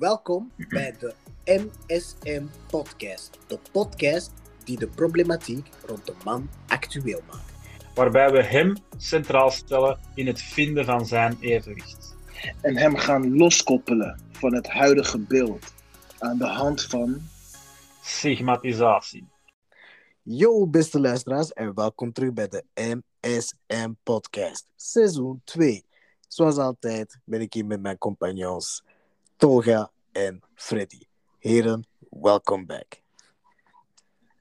Welkom bij de MSM Podcast. De podcast die de problematiek rond de man actueel maakt. Waarbij we hem centraal stellen in het vinden van zijn evenwicht. En hem gaan loskoppelen van het huidige beeld aan de hand van Stigmatisatie. Yo, beste luisteraars, en welkom terug bij de MSM Podcast, seizoen 2. Zoals altijd ben ik hier met mijn compagnons Tolga en Freddy. Heren, welcome back.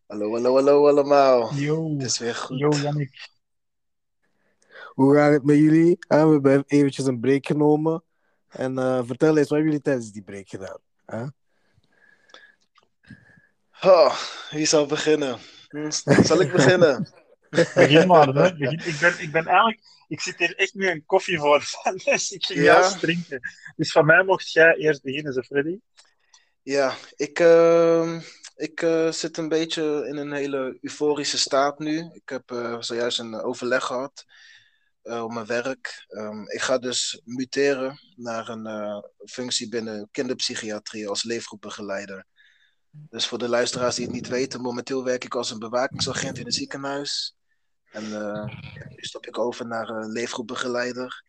Hallo, hallo, hallo allemaal. Yo, Het is weer goed. yo Yannick. Hoe gaat het met jullie? Ah, we hebben eventjes een break genomen. En eh, vertel eens, wat hebben jullie tijdens die break gedaan? Huh? Oh, wie zal beginnen? Zal ik beginnen? Begin maar, hè. Ik, ben, ik ben eigenlijk... Ik zit hier echt nu een koffie voor. Dus ik ging Ja? juist drinken. Dus van mij mocht jij eerst beginnen, ze Freddy. Ja, ik, ehm, ik eh, zit een beetje in een hele euforische staat nu. Ik heb eh, zojuist een overleg gehad eh, op mijn werk. Ehm, ik ga dus muteren naar een eh, functie binnen kinderpsychiatrie als leefgroepbegeleider. Dus voor de luisteraars die het niet weten, momenteel werk ik als een bewakingsagent in een ziekenhuis. En eh, nu stap ik over naar een leefgroepbegeleider.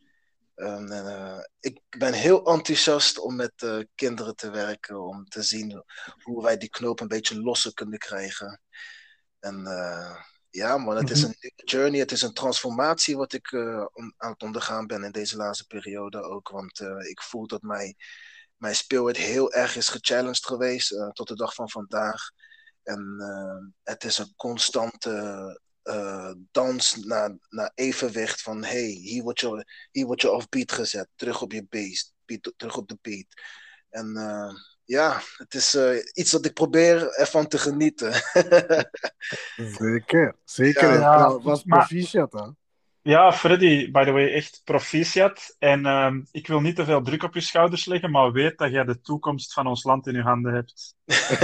En, eh, ik ben heel enthousiast om met eh, kinderen te werken, om te zien hoe wij die knoop een beetje losser kunnen krijgen. En ja, man, het is een nieuwe journey, het is een transformatie wat ik om- aan het ondergaan ben in deze laatste periode ook. Want ik voel dat mijn, mijn speelheid heel erg is gechallenged geweest tot de dag van vandaag. En het is een constante eh, dans naar, naar evenwicht van hey, hier word je hier word je off beat gezet, terug op je beat, beat terug op de beat. En eh, ja, het is eh, iets dat ik probeer ervan te genieten. Zeker, zeker. Ja. Ja, was Maar- proficiat, hè? Ja, Freddy, by the way, echt proficiat. En ehm, ik wil niet te veel druk op je schouders leggen, maar weet dat jij de toekomst van ons land in je handen hebt. Je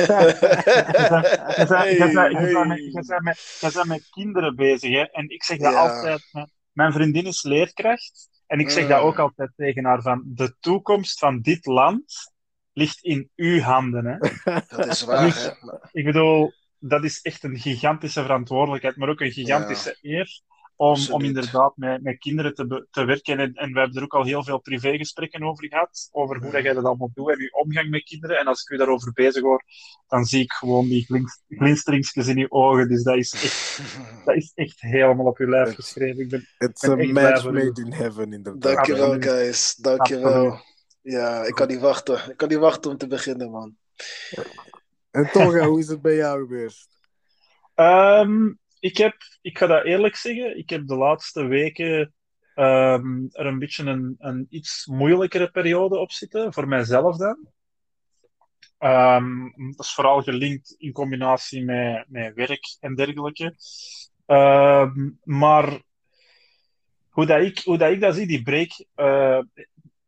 bent- met- kinderen bezig, hè? En ik zeg dat Ja. altijd. Mijn vriendin is leerkracht. En ik zeg Mm. dat ook altijd tegen haar: van de toekomst van dit land ligt in uw handen. Hè? Dat is waar, Dus- hè? Ik bedoel, dat is echt een gigantische verantwoordelijkheid, maar ook een gigantische eer om, om inderdaad met, met kinderen te, te werken. En, en we hebben er ook al heel veel privégesprekken over gehad, over hoe dat jij dat allemaal doet en je omgang met kinderen. En als ik u daarover bezig hoor, dan zie ik gewoon die glins, glinsteringjes in je ogen. Dus dat is echt, dat is echt helemaal op uw lijf geschreven. Ik ben, It's ben a match made in heaven, inderdaad. Dankjewel, guys. Dankjewel. Ja, ik kan niet wachten. Ik kan niet wachten om te beginnen, man. En toch, hoe is het bij jou geweest? Ehm, ik, heb, ik ga dat eerlijk zeggen, ik heb de laatste weken ehm, er een beetje een, een iets moeilijkere periode op zitten, voor mijzelf dan. Ehm, dat is vooral gelinkt in combinatie met, met werk en dergelijke. Ehm, maar hoe dat, ik, hoe dat ik dat zie, die break, eh,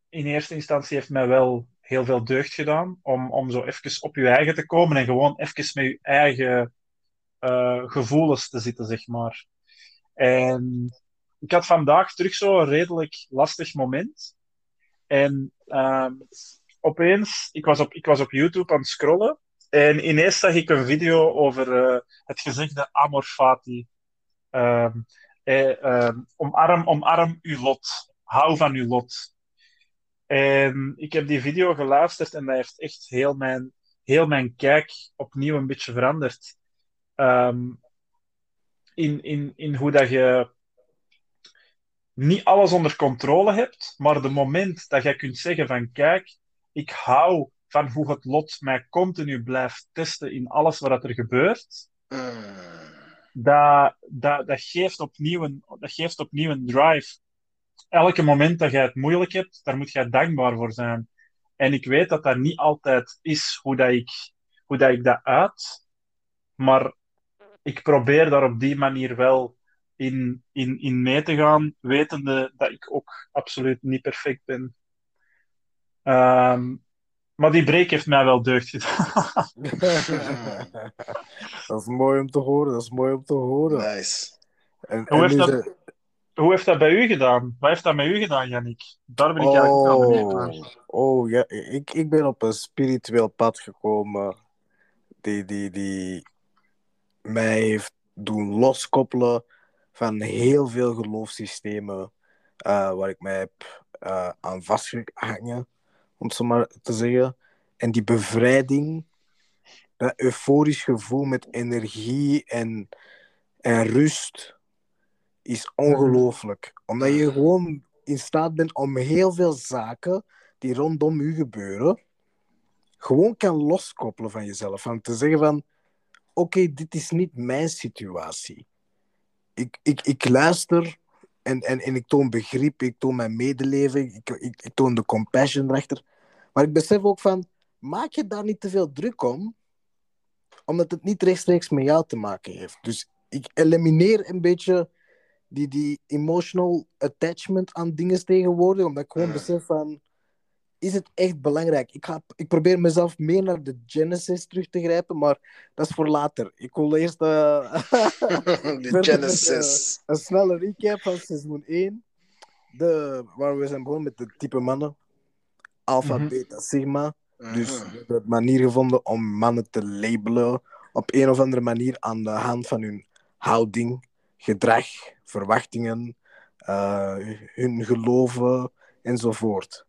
in eerste instantie heeft mij wel heel veel deugd gedaan om, om zo even op je eigen te komen en gewoon even met je eigen eh, gevoelens te zitten, zeg maar. En ik had vandaag terug zo'n redelijk lastig moment. En ehm, opeens, ik was, op, ik was op YouTube aan het scrollen. En ineens zag ik een video over eh, het gezegde amor fati. Ehm, eh, ehm, omarm, omarm uw lot. Hou van uw lot. En ik heb die video geluisterd en dat heeft echt heel mijn, heel mijn kijk opnieuw een beetje veranderd. Ehm, in, in, in hoe dat je niet alles onder controle hebt, maar de moment dat jij kunt zeggen van kijk, ik hou van hoe het lot mij continu blijft testen in alles wat er gebeurt, Mm. dat, dat, dat, geeft opnieuw een, dat geeft opnieuw een drive. Elke moment dat jij het moeilijk hebt, daar moet jij dankbaar voor zijn. En ik weet dat dat niet altijd is hoe dat ik, hoe dat, ik dat uit, maar ik probeer daar op die manier wel in, in, in mee te gaan, wetende dat ik ook absoluut niet perfect ben. Ehm, maar die break heeft mij wel deugd gedaan. dat is mooi om te horen, dat is mooi om te horen. Nice. En, Hoe en heeft dat- hoe heeft dat bij u gedaan? Wat heeft dat met u gedaan, Yannick? Daar ben ik eigenlijk Oh, naar. oh ja, ik, ik ben op een spiritueel pad gekomen die, die, die mij heeft doen loskoppelen van heel veel geloofssystemen eh, waar ik mij heb eh, aan vastgehangen, om het zo maar te zeggen. En die bevrijding, dat euforisch gevoel met energie en, en rust, is ongelooflijk. Omdat je gewoon in staat bent om heel veel zaken die rondom u gebeuren, gewoon kan loskoppelen van jezelf. Van te zeggen van, oké, dit is niet mijn situatie. Ik, ik, ik luister en, en, en ik toon begrip, ik toon mijn medeleven, ik, ik, ik toon de compassion erachter. Maar ik besef ook van, maak je daar niet te veel druk om, omdat het niet rechtstreeks met jou te maken heeft. Dus ik elimineer een beetje die, die emotional attachment aan dingen tegenwoordig, omdat ik gewoon besef van, is het echt belangrijk? Ik, ga, ik probeer mezelf meer naar de Genesis terug te grijpen, maar dat is voor later. Ik wil eerst eh, De met, Genesis. een snelle recap van seizoen 1. De, waar we zijn begonnen met de type mannen. Alpha, Mhm. beta, sigma. Dus Mhm. we hebben een manier gevonden om mannen te labelen op een of andere manier aan de hand van hun houding, gedrag, verwachtingen, eh, hun geloven enzovoort.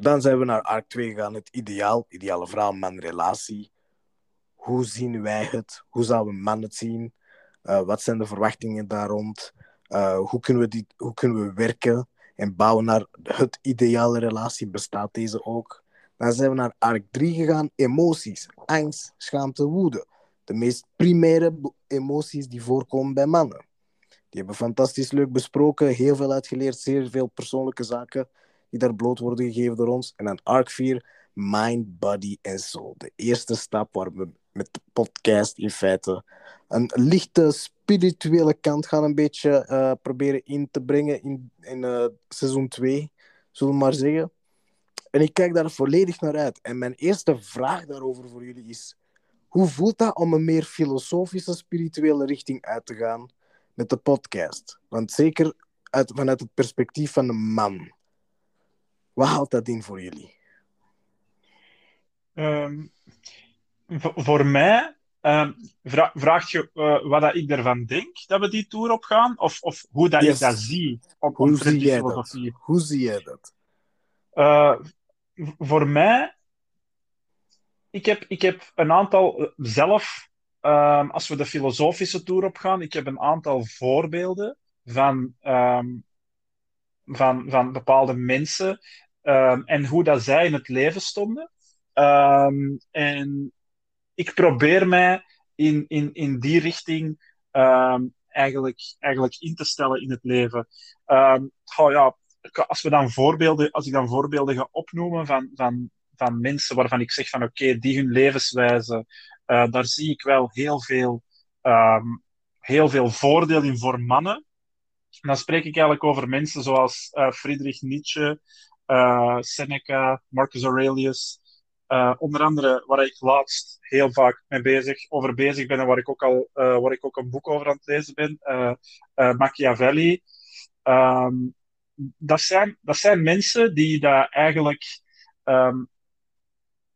Dan zijn we naar arc 2 gegaan, het ideaal, ideale vrouw-man relatie. Hoe zien wij het? Hoe zouden we man het zien? Eh, wat zijn de verwachtingen daar rond? Eh, hoe, kunnen we die, hoe kunnen we werken en bouwen naar het ideale relatie? Bestaat deze ook? Dan zijn we naar arc 3 gegaan, emoties, angst, schaamte, woede. De meest primaire emoties die voorkomen bij mannen. Die hebben fantastisch leuk besproken, heel veel uitgeleerd, zeer veel persoonlijke zaken die daar bloot worden gegeven door ons. En dan arc 4, mind, body en soul. De eerste stap waar we met de podcast in feite een lichte spirituele kant gaan een beetje eh, proberen in te brengen in, in eh, seizoen 2, zullen we maar zeggen. En ik kijk daar volledig naar uit. En mijn eerste vraag daarover voor jullie is: hoe voelt dat om een meer filosofische, spirituele richting uit te gaan met de podcast? Want zeker uit, vanuit het perspectief van een man. Wat houdt dat in voor jullie? Ehm, voor mij ehm, vra vraag je eh, wat dat ik ervan denk dat we die tour op gaan, of, of hoe dat Yes. ik dat zie op, Hoe zie jij dat? filosofie. Hoe zie jij dat? Eh, voor mij, ik heb, ik heb een aantal eh, zelf, ehm, als we de filosofische tour op gaan, ik heb een aantal voorbeelden van, van, van bepaalde mensen ehm, en hoe dat zij in het leven stonden. Ehm, en ik probeer mij in, in, in die richting ehm, eigenlijk, eigenlijk in te stellen in het leven. Ja, als, we dan voorbeelden, als ik dan voorbeelden ga opnoemen van, van, van mensen waarvan ik zeg van oké, die hun levenswijze, eh, daar zie ik wel heel veel, ehm, heel veel voordeel in voor mannen. Dan spreek ik eigenlijk over mensen zoals eh, Friedrich Nietzsche, Seneca, Marcus Aurelius. Eh, onder andere waar ik laatst heel vaak mee bezig, over bezig ben en waar ik ook al eh, waar ik ook een boek over aan het lezen ben, eh, eh, Machiavelli. Ehm, dat, zijn, dat zijn mensen die daar eigenlijk ehm,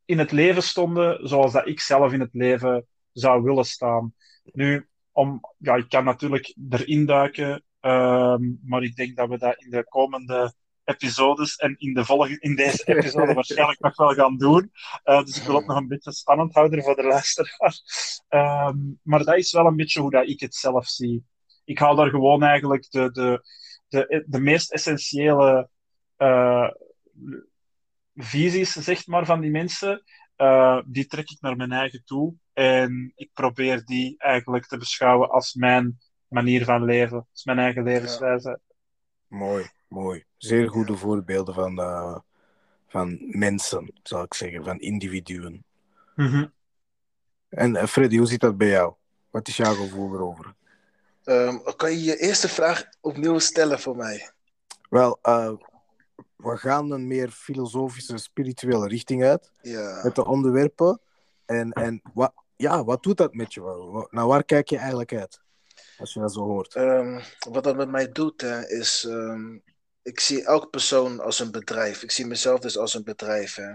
in het leven stonden zoals dat ik zelf in het leven zou willen staan. Nu, om, ja, ik kan natuurlijk erin duiken, ehm, maar ik denk dat we dat in de komende episodes en in, de volgende, in deze episode waarschijnlijk nog wel gaan doen. Uh, dus ik wil het nog een beetje spannend houden voor de luisteraar. Ehm, maar dat is wel een beetje hoe dat ik het zelf zie. Ik haal daar gewoon eigenlijk de, de, de, de meest essentiële uh, visies, zeg maar, van die mensen. Uh, die trek ik naar mijn eigen toe. En ik probeer die eigenlijk te beschouwen als mijn manier van leven. Als mijn eigen levenswijze. Ja. Mooi, mooi. Zeer goede voorbeelden van, uh, van mensen, zou ik zeggen. Van individuen. Mm -hmm. En uh, Freddy, hoe zit dat bij jou? Wat is jouw gevoel erover? Um, kan je je eerste vraag opnieuw stellen voor mij? Wel, uh, we gaan een meer filosofische, spirituele richting uit. Ja. Met de onderwerpen. En, en wat, ja, wat doet dat met je? Naar waar kijk je eigenlijk uit? Als je dat zo hoort. Ehm, wat dat met mij doet, hè, is. ehm, ik zie elk persoon als een bedrijf. Ik zie mezelf dus als een bedrijf. Hè.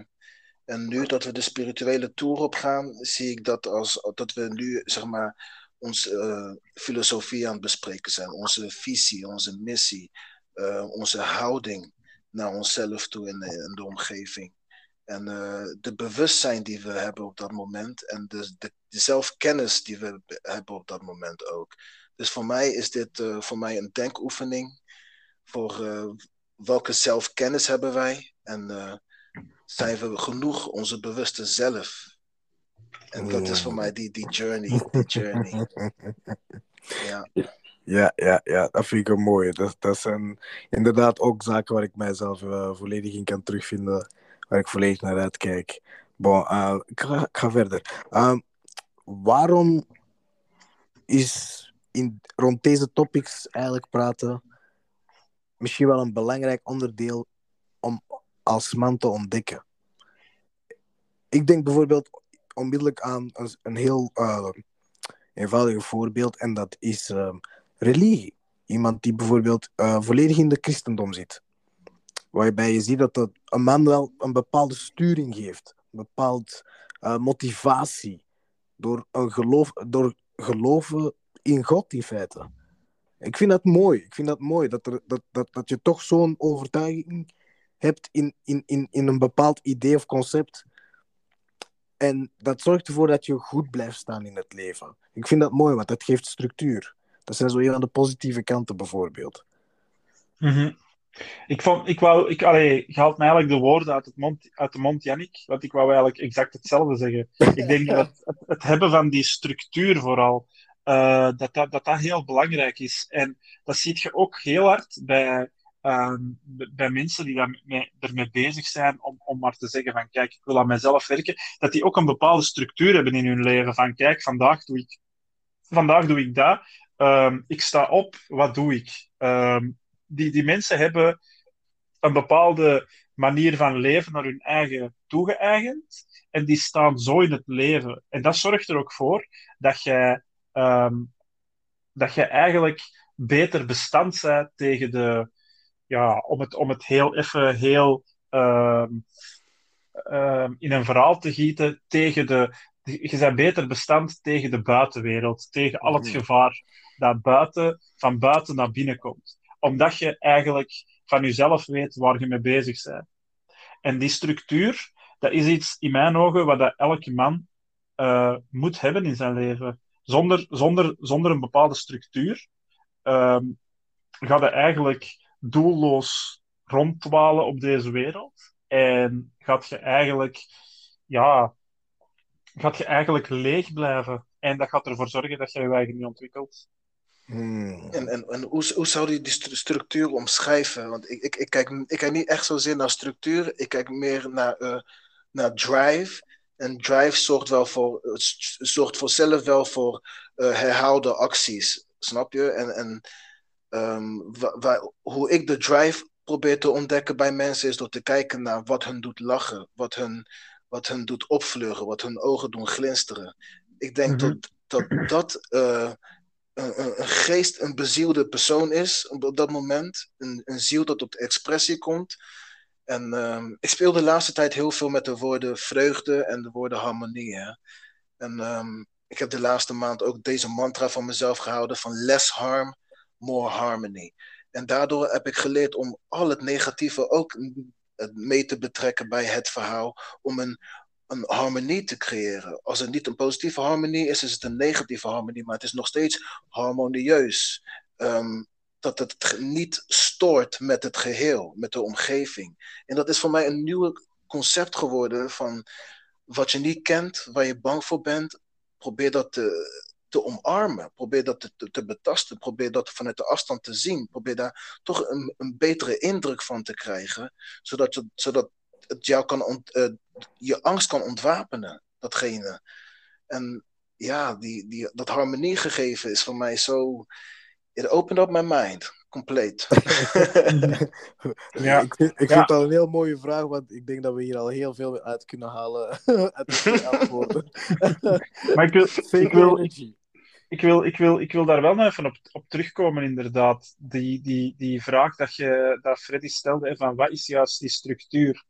En nu dat we de spirituele tour op gaan, zie ik dat als dat we nu, zeg maar, onze eh, filosofie aan het bespreken zijn. Onze visie, onze missie, eh, onze houding naar onszelf toe in, de omgeving. En eh, de bewustzijn die we hebben op dat moment en de, de, de zelfkennis die we be- hebben op dat moment ook. Dus voor mij is dit voor mij een denkoefening voor eh, welke zelfkennis hebben wij en eh, zijn we genoeg onze bewuste zelf. En dat is voor mij die, die journey, die journey. Ja. Ja, ja, ja, dat vind ik een mooie. Dat, dat zijn inderdaad ook zaken waar ik mijzelf eh, volledig in kan terugvinden, waar ik volledig naar uitkijk. Bon, ik, ga, ik ga verder. Ehm, waarom is in, rond deze topics eigenlijk praten misschien wel een belangrijk onderdeel om als man te ontdekken? Ik denk bijvoorbeeld onmiddellijk aan een, heel eh, eenvoudig voorbeeld en dat is ehm, religie. Iemand die bijvoorbeeld eh, volledig in de christendom zit. Waarbij je ziet dat dat een man wel een bepaalde sturing geeft. Een bepaald eh, motivatie. Door, een geloof, door geloven in God in feite. Ik vind dat mooi. Ik vind dat mooi dat, er, dat, dat, dat je toch zo'n overtuiging hebt in, in, in, in een bepaald idee of concept. En dat zorgt ervoor dat je goed blijft staan in het leven. Ik vind dat mooi, want dat geeft structuur. Dat zijn zo een van de positieve kanten bijvoorbeeld. Mhm. Ik vond, ik wou, ik, allee, je haalt mij eigenlijk de woorden uit, het mond, uit de mond, Jannik, want ik wou eigenlijk exact hetzelfde zeggen. Ik denk dat het, het hebben van die structuur vooral, eh, dat, dat, dat dat heel belangrijk is. En dat zie je ook heel hard bij, ehm, bij mensen die daarmee, ermee bezig zijn om, om maar te zeggen van kijk, ik wil aan mezelf werken, dat die ook een bepaalde structuur hebben in hun leven. Van kijk, vandaag doe ik, vandaag doe ik dat, Ehm, ik sta op, wat doe ik? Ehm, die, die mensen hebben een bepaalde manier van leven naar hun eigen toegeëigend. En die staan zo in het leven. En dat zorgt er ook voor dat jij, ehm, dat jij eigenlijk beter bestand bent tegen de, ja, om het, om het heel even heel ehm, ehm, in een verhaal te gieten, tegen de, je bent beter bestand tegen de buitenwereld, tegen al het Mhm. gevaar dat buiten, van buiten naar binnen komt. Omdat je eigenlijk van jezelf weet waar je mee bezig bent. En die structuur, dat is iets in mijn ogen wat dat elke man eh, moet hebben in zijn leven. Zonder, zonder, zonder een bepaalde structuur ehm ga je eigenlijk doelloos ronddwalen op deze wereld. En gaat je eigenlijk, ja, gaat je eigenlijk leeg blijven. En dat gaat ervoor zorgen dat je je eigen niet ontwikkelt. Hmm. En, en, en hoe, hoe zou je die stru- structuur omschrijven? Want ik, ik, ik, kijk, ik kijk niet echt zozeer naar structuur, ik kijk meer naar, eh, naar drive. En drive zorgt, wel voor, zorgt voor zelf wel voor eh, herhaalde acties, snap je? En, en ehm, hoe ik de drive probeer te ontdekken bij mensen is door te kijken naar wat hun doet lachen, wat hun, wat hun doet opvleuren, wat hun ogen doen glinsteren. Ik denk Mhm. dat dat, dat eh, een, geest, een bezielde persoon is op, op dat moment. Een, een ziel dat tot expressie komt. En ehm, ik speel de laatste tijd heel veel met de woorden vreugde en de woorden harmonie. En ehm, ik heb de laatste maand ook deze mantra van mezelf gehouden van less harm, more harmony. En daardoor heb ik geleerd om al het negatieve ook mee te betrekken bij het verhaal. Om een, een harmonie te creëren. Als het niet een positieve harmonie is, is het een negatieve harmonie. Maar het is nog steeds harmonieus. Ehm, dat het niet stoort met het geheel, met de omgeving. En dat is voor mij een nieuw concept geworden van wat je niet kent, waar je bang voor bent. Probeer dat te, te omarmen. Probeer dat te, te, te betasten. Probeer dat vanuit de afstand te zien. Probeer daar toch een, een betere indruk van te krijgen. Zodat, je, zodat het jou kan eh, je angst kan ontwapenen. Datgene. En ja, die, die, dat harmoniegegeven is voor mij zo. It opened up my mind. Compleet. Ja. Ik, vind, ik Ja. vind dat een heel mooie vraag, want ik denk dat we hier al heel veel uit kunnen halen uit antwoorden. Maar ik wil, ik wil, ik, wil, ik, wil, ik wil daar wel nog even op, op terugkomen, inderdaad. Die, die, die vraag dat, je, dat Freddy stelde, van wat is juist die structuur?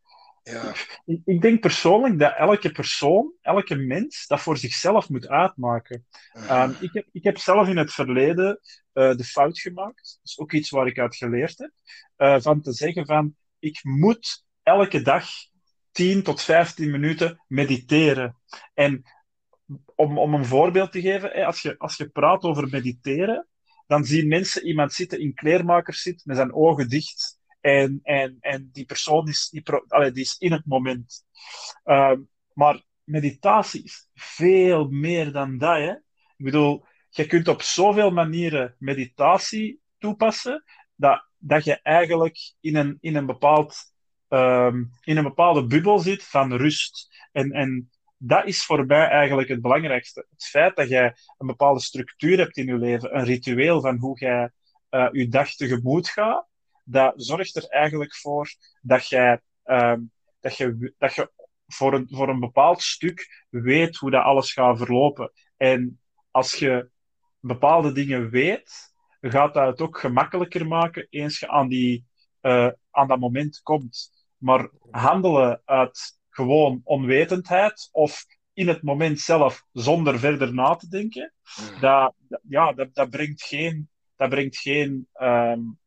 Ja. Ik, ik denk persoonlijk dat elke persoon, elke mens, dat voor zichzelf moet uitmaken. Um, ik, heb, ik heb zelf in het verleden uh, de fout gemaakt, dat is ook iets waar ik uit geleerd heb, uh, van te zeggen van, ik moet elke dag 10 tot 15 minuten mediteren. En om, om een voorbeeld te geven, als je, als je praat over mediteren, dan zien mensen iemand zitten in kleermakers zit met zijn ogen dicht. En, en, en die persoon is, die, allee, die is in het moment. Uh, maar meditatie is veel meer dan dat. Hè? Ik bedoel, je kunt op zoveel manieren meditatie toepassen, dat, dat je eigenlijk in een, in een, bepaald, um, in een bepaalde bubbel zit van rust. En, en dat is voor mij eigenlijk het belangrijkste. Het feit dat jij een bepaalde structuur hebt in je leven, een ritueel van hoe jij uh, je dag tegemoet gaat, dat zorgt er eigenlijk voor dat jij, uh, dat je, dat je voor, een, voor een bepaald stuk weet hoe dat alles gaat verlopen. En als je bepaalde dingen weet, gaat dat het ook gemakkelijker maken eens je aan, die, uh, aan dat moment komt. Maar handelen uit gewoon onwetendheid of in het moment zelf zonder verder na te denken, mm. dat, ja, dat, dat brengt geen, dat brengt geen, um,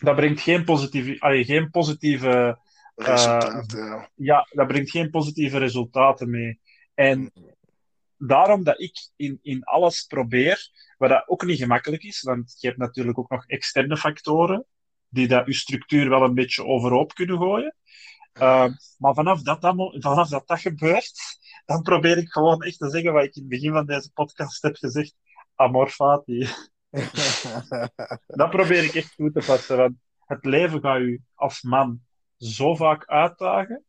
dat brengt geen positieve, allee, geen positieve uh, resultaten. Ja, dat brengt geen positieve resultaten mee. En daarom dat ik in, in alles probeer, wat dat ook niet gemakkelijk is, want je hebt natuurlijk ook nog externe factoren die dat je structuur wel een beetje overhoop kunnen gooien. Uh, maar vanaf dat, dat, vanaf dat dat gebeurt, dan probeer ik gewoon echt te zeggen wat ik in het begin van deze podcast heb gezegd. Amor fati. dat probeer ik echt toe te passen. Want het leven gaat u als man zo vaak uitdagen.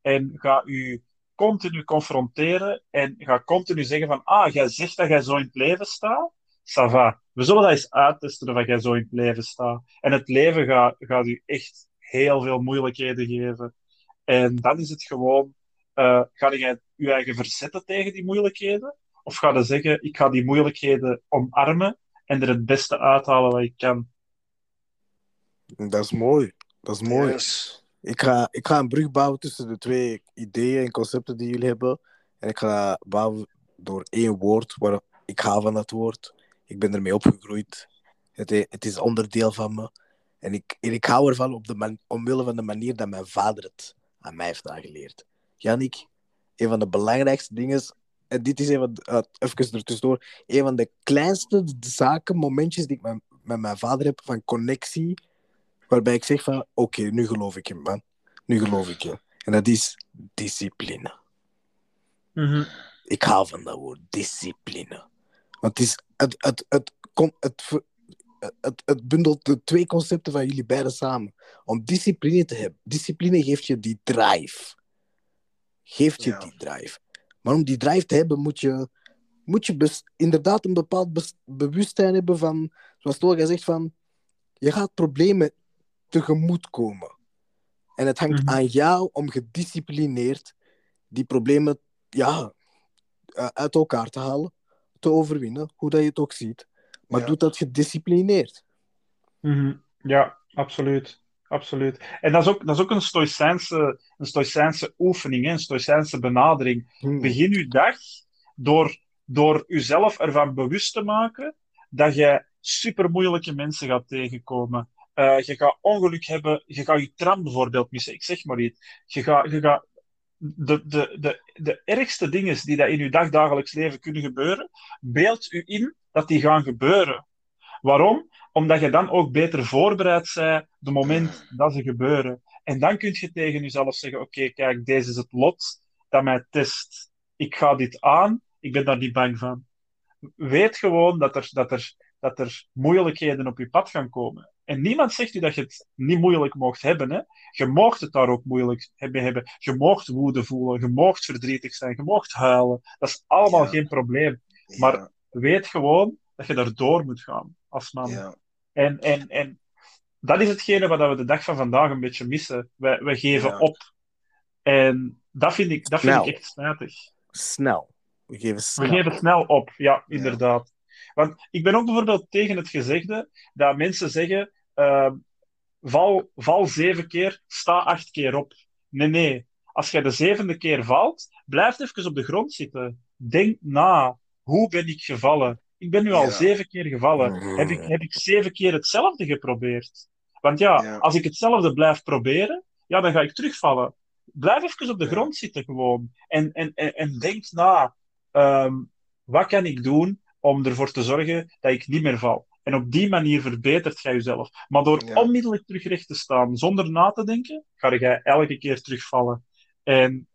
En gaat u continu confronteren. En gaat continu zeggen van... Ah, jij zegt dat jij zo in het leven staat. Ça va. We zullen dat eens uittesten of jij zo in het leven staat. En het leven gaat, gaat u echt heel veel moeilijkheden geven. En dan is het gewoon, uh, ga je je eigen verzetten tegen die moeilijkheden? Of ga je zeggen, ik ga die moeilijkheden omarmen en er het beste uithalen wat ik kan? Dat is mooi. Dat is mooi. Ik, ga, ik ga een brug bouwen tussen de twee ideeën en concepten die jullie hebben. En ik ga bouwen door één woord, waar ik ga van dat woord. Ik ben ermee opgegroeid. Het, het is onderdeel van me. En ik, en ik hou ervan op de man, omwille van de manier dat mijn vader het aan mij heeft aangeleerd. Janik, een van de belangrijkste dingen, en dit is even, uh, even ertussendoor, een van de kleinste zaken, momentjes die ik met, met mijn vader heb van connectie, waarbij ik zeg van, oké, nu geloof ik hem, man. Nu geloof ik je. En dat is discipline. Mm Ik hou van dat woord, discipline. Want het, is, het, het, het, het, het, het, het bundelt de twee concepten van jullie beiden samen. Om discipline te hebben. Discipline geeft je die drive. Geeft je die drive. Maar om die drive te hebben, moet je, moet je inderdaad een bepaald bewustzijn hebben van, zoals Tolga zegt, van je gaat problemen tegemoet komen. En het hangt mhm. aan jou om gedisciplineerd die problemen ja, uit elkaar te halen, te overwinnen, hoe dat je het ook ziet. Maar ja. doet dat gedisciplineerd. Mm Ja, absoluut. Absoluut. En dat is ook, dat is ook een, stoïcijnse, een stoïcijnse oefening, een stoïcijnse benadering. Hmm. Begin je dag door, door jezelf ervan bewust te maken dat je super moeilijke mensen gaat tegenkomen. Uh, je gaat ongeluk hebben, je gaat je tram bijvoorbeeld missen, ik zeg maar iets. Je gaat, je gaat de, de, de, de ergste dingen die dat in je dagdagelijks leven kunnen gebeuren, beeld u in dat die gaan gebeuren. Waarom? Omdat je dan ook beter voorbereid bent de moment dat ze gebeuren. En dan kun je tegen jezelf zeggen: Oké, kijk, deze is het lot dat mij test. Ik ga dit aan, ik ben daar niet bang van. Weet gewoon dat er, dat er, dat er moeilijkheden op je pad gaan komen. En niemand zegt u dat je het niet moeilijk mocht hebben. Hè? Je mocht het daar ook moeilijk hebben. hebben. Je mocht woede voelen, je mocht verdrietig zijn, je mocht huilen. Dat is allemaal geen probleem. Maar weet gewoon dat je daardoor moet gaan als man. Ja. En, en, en dat is hetgene wat we de dag van vandaag een beetje missen. Wij, wij geven op. En dat vind ik, dat vind ik echt spijtig. Snel. We geven We snel. geven snel op, ja, inderdaad. Want ik ben ook bijvoorbeeld tegen het gezegde dat mensen zeggen: eh, val, val zeven keer, sta acht keer op. Nee, nee. Als jij de zevende keer valt, blijf even op de grond zitten. Denk na. Hoe ben ik gevallen? Ik ben nu al Ja. zeven keer gevallen. Heb ik, heb ik zeven keer hetzelfde geprobeerd? Want ja, Ja. als ik hetzelfde blijf proberen, ja, dan ga ik terugvallen. Blijf even op de Ja. grond zitten gewoon. En, en, en, en denk na. ehm, wat kan ik doen om ervoor te zorgen dat ik niet meer val? En op die manier verbetert jij jezelf. Maar door onmiddellijk terug recht te staan, zonder na te denken, ga jij elke keer terugvallen. En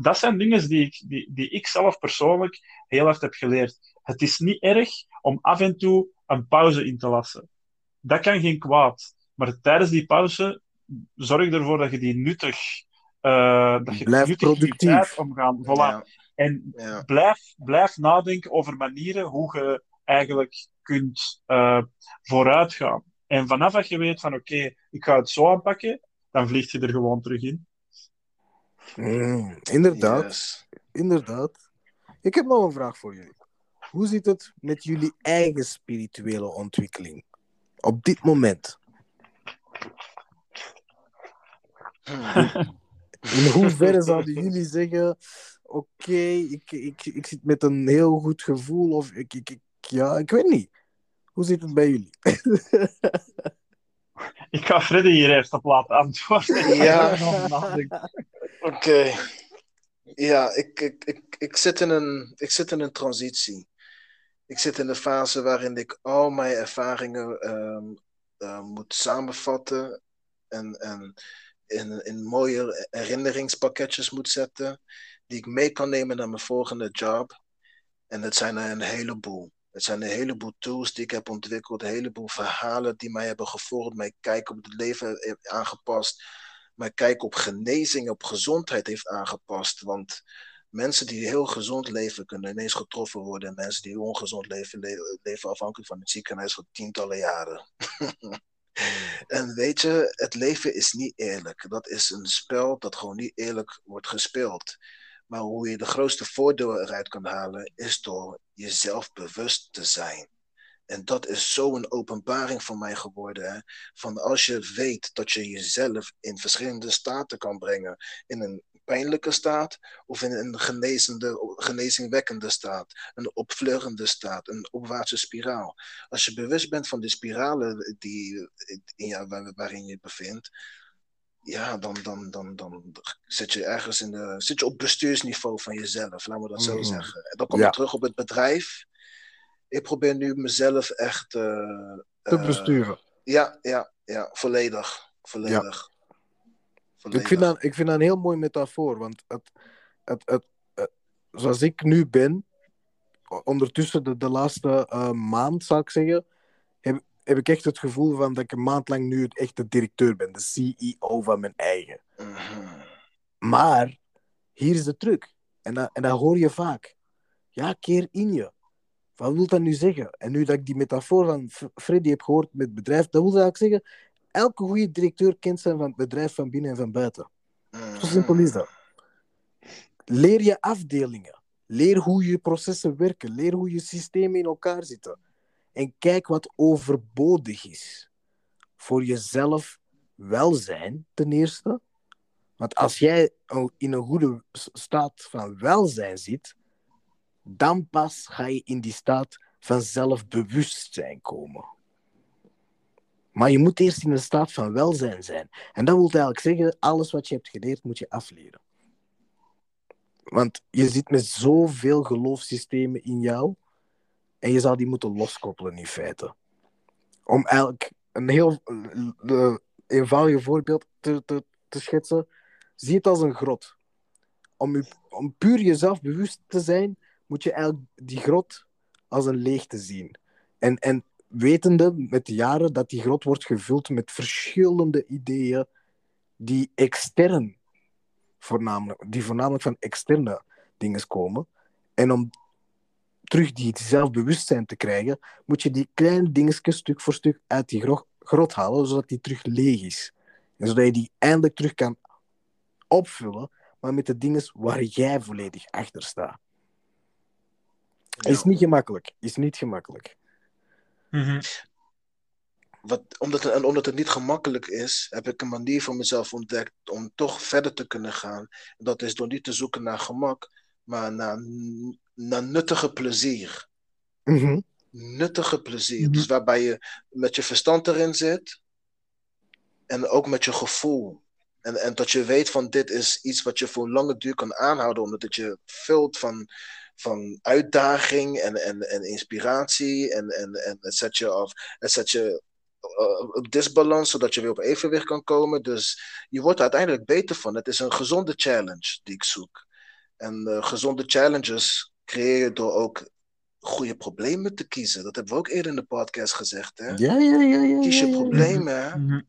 dat zijn dingen die ik, die, die ik zelf persoonlijk heel hard heb geleerd. Het is niet erg om af en toe een pauze in te lassen. Dat kan geen kwaad. Maar tijdens die pauze, zorg ervoor dat je die nuttig... eh dat je Blijf productief. tijd omgaan. Voilà. Ja, En ja, blijf, blijf nadenken over manieren hoe je eigenlijk kunt eh vooruit gaan. En vanaf dat je weet van oké, ik ga het zo aanpakken, dan vlieg je er gewoon terug in. Mm, inderdaad, yes. inderdaad. Ik heb nog een vraag voor jullie. Hoe zit het met jullie eigen spirituele ontwikkeling? Op dit moment. In hoeverre zouden jullie zeggen: Oké, ik, ik, ik zit met een heel goed gevoel, of ik, ik, ik, ja, ik weet niet. Hoe zit het bij jullie? Ik ga Freddy hier eerst op laten antwoorden. Ja. Oké. Ja, ik, ik, ik, ik, zit in een, ik zit in een transitie. Ik zit in een fase waarin ik al mijn ervaringen ehm, eh, moet samenvatten en, en in, in mooie herinneringspakketjes moet zetten, die ik mee kan nemen naar mijn volgende job. En het zijn er een heleboel. Het zijn een heleboel tools die ik heb ontwikkeld, een heleboel verhalen die mij hebben gevormd, mijn kijk op het leven heeft aangepast mijn kijk op genezing, op gezondheid heeft aangepast. Want mensen die heel gezond leven kunnen ineens getroffen worden. En mensen die ongezond leven, le- leven afhankelijk van het ziekenhuis voor tientallen jaren. en weet je, het leven is niet eerlijk. Dat is een spel dat gewoon niet eerlijk wordt gespeeld. Maar hoe je de grootste voordeel eruit kan halen, is door jezelf bewust te zijn. En dat is zo'n openbaring voor mij geworden. Hè? Van als je weet dat je jezelf in verschillende staten kan brengen. In een pijnlijke staat of in een genezende, genezingwekkende staat. Een opvleugende staat, een opwaartse spiraal. Als je bewust bent van de spiralen die, ja, waar- waarin je je bevindt. Ja, dan, dan, dan, dan zit je ergens in de, zit je op bestuursniveau van jezelf, laten we dat zo Mhm. zeggen. En dan kom Ja. je terug op het bedrijf. Ik probeer nu mezelf echt eh, Te eh, besturen. ja, ja, ja, volledig. Volledig. volledig. Ik vind, dat, ik vind dat een heel mooi metafoor. Want het, het, het, het- zoals ik nu ben, ondertussen de, de laatste eh, maand, zou ik zeggen, heb, heb ik echt het gevoel van dat ik een maand lang nu echt de directeur ben, de CEO van mijn eigen. Mhm. Maar hier is de truc. En dat, en dat hoor je vaak. Ja, keer in je. Wat wil dat nu zeggen? En nu dat ik die metafoor van Freddy heb gehoord met het bedrijf, dat wil eigenlijk zeggen, elke goede directeur kent zijn van het bedrijf van binnen en van buiten. Zo simpel is dat. Leer je afdelingen. Leer hoe je processen werken. Leer hoe je systemen in elkaar zitten. En kijk wat overbodig is. Voor jezelf welzijn, ten eerste. Want als jij in een goede staat van welzijn zit, dan pas ga je in die staat van zelfbewustzijn komen. Maar je moet eerst in een staat van welzijn zijn. En dat wil eigenlijk zeggen, alles wat je hebt geleerd moet je afleren. Want je zit met zoveel geloofssystemen in jou. En je zou die moeten loskoppelen in feite. Om eigenlijk een heel eenvoudig voorbeeld te, te, te schetsen. Zie het als een grot. Om, om puur jezelf bewust te zijn, moet je eigenlijk die grot als een leegte zien. En, en wetende met de jaren dat die grot wordt gevuld met verschillende ideeën die extern voornamelijk, die voornamelijk van externe dingen komen. En om terug die zelfbewustzijn te krijgen, moet je die kleine dingetjes stuk voor stuk uit die gro- grot halen, zodat die terug leeg is. En zodat je die eindelijk terug kan opvullen, maar met de dingen waar jij volledig achter staat. Is niet gemakkelijk. Is niet gemakkelijk. Mhm. Wat, omdat, het, en omdat het niet gemakkelijk is, heb ik een manier voor mezelf ontdekt om toch verder te kunnen gaan. En dat is door niet te zoeken naar gemak, maar naar, naar nuttige plezier. Mhm. Nuttige plezier. Mhm. Dus waarbij je met je verstand erin zit en ook met je gevoel. En, en dat je weet van dit is iets wat je voor lange duur kan aanhouden, omdat het je vult van, van uitdaging en, en, en inspiratie. En, en, en het zet je, af, het zet je uh, op disbalans, zodat je weer op evenwicht kan komen. Dus je wordt er uiteindelijk beter van. Het is een gezonde challenge die ik zoek. En uh, gezonde challenges creëer je door ook goede problemen te kiezen. Dat hebben we ook eerder in de podcast gezegd. Hè? Ja, ja, ja, ja. Kies je ja, ja. problemen. Hè? Mhm.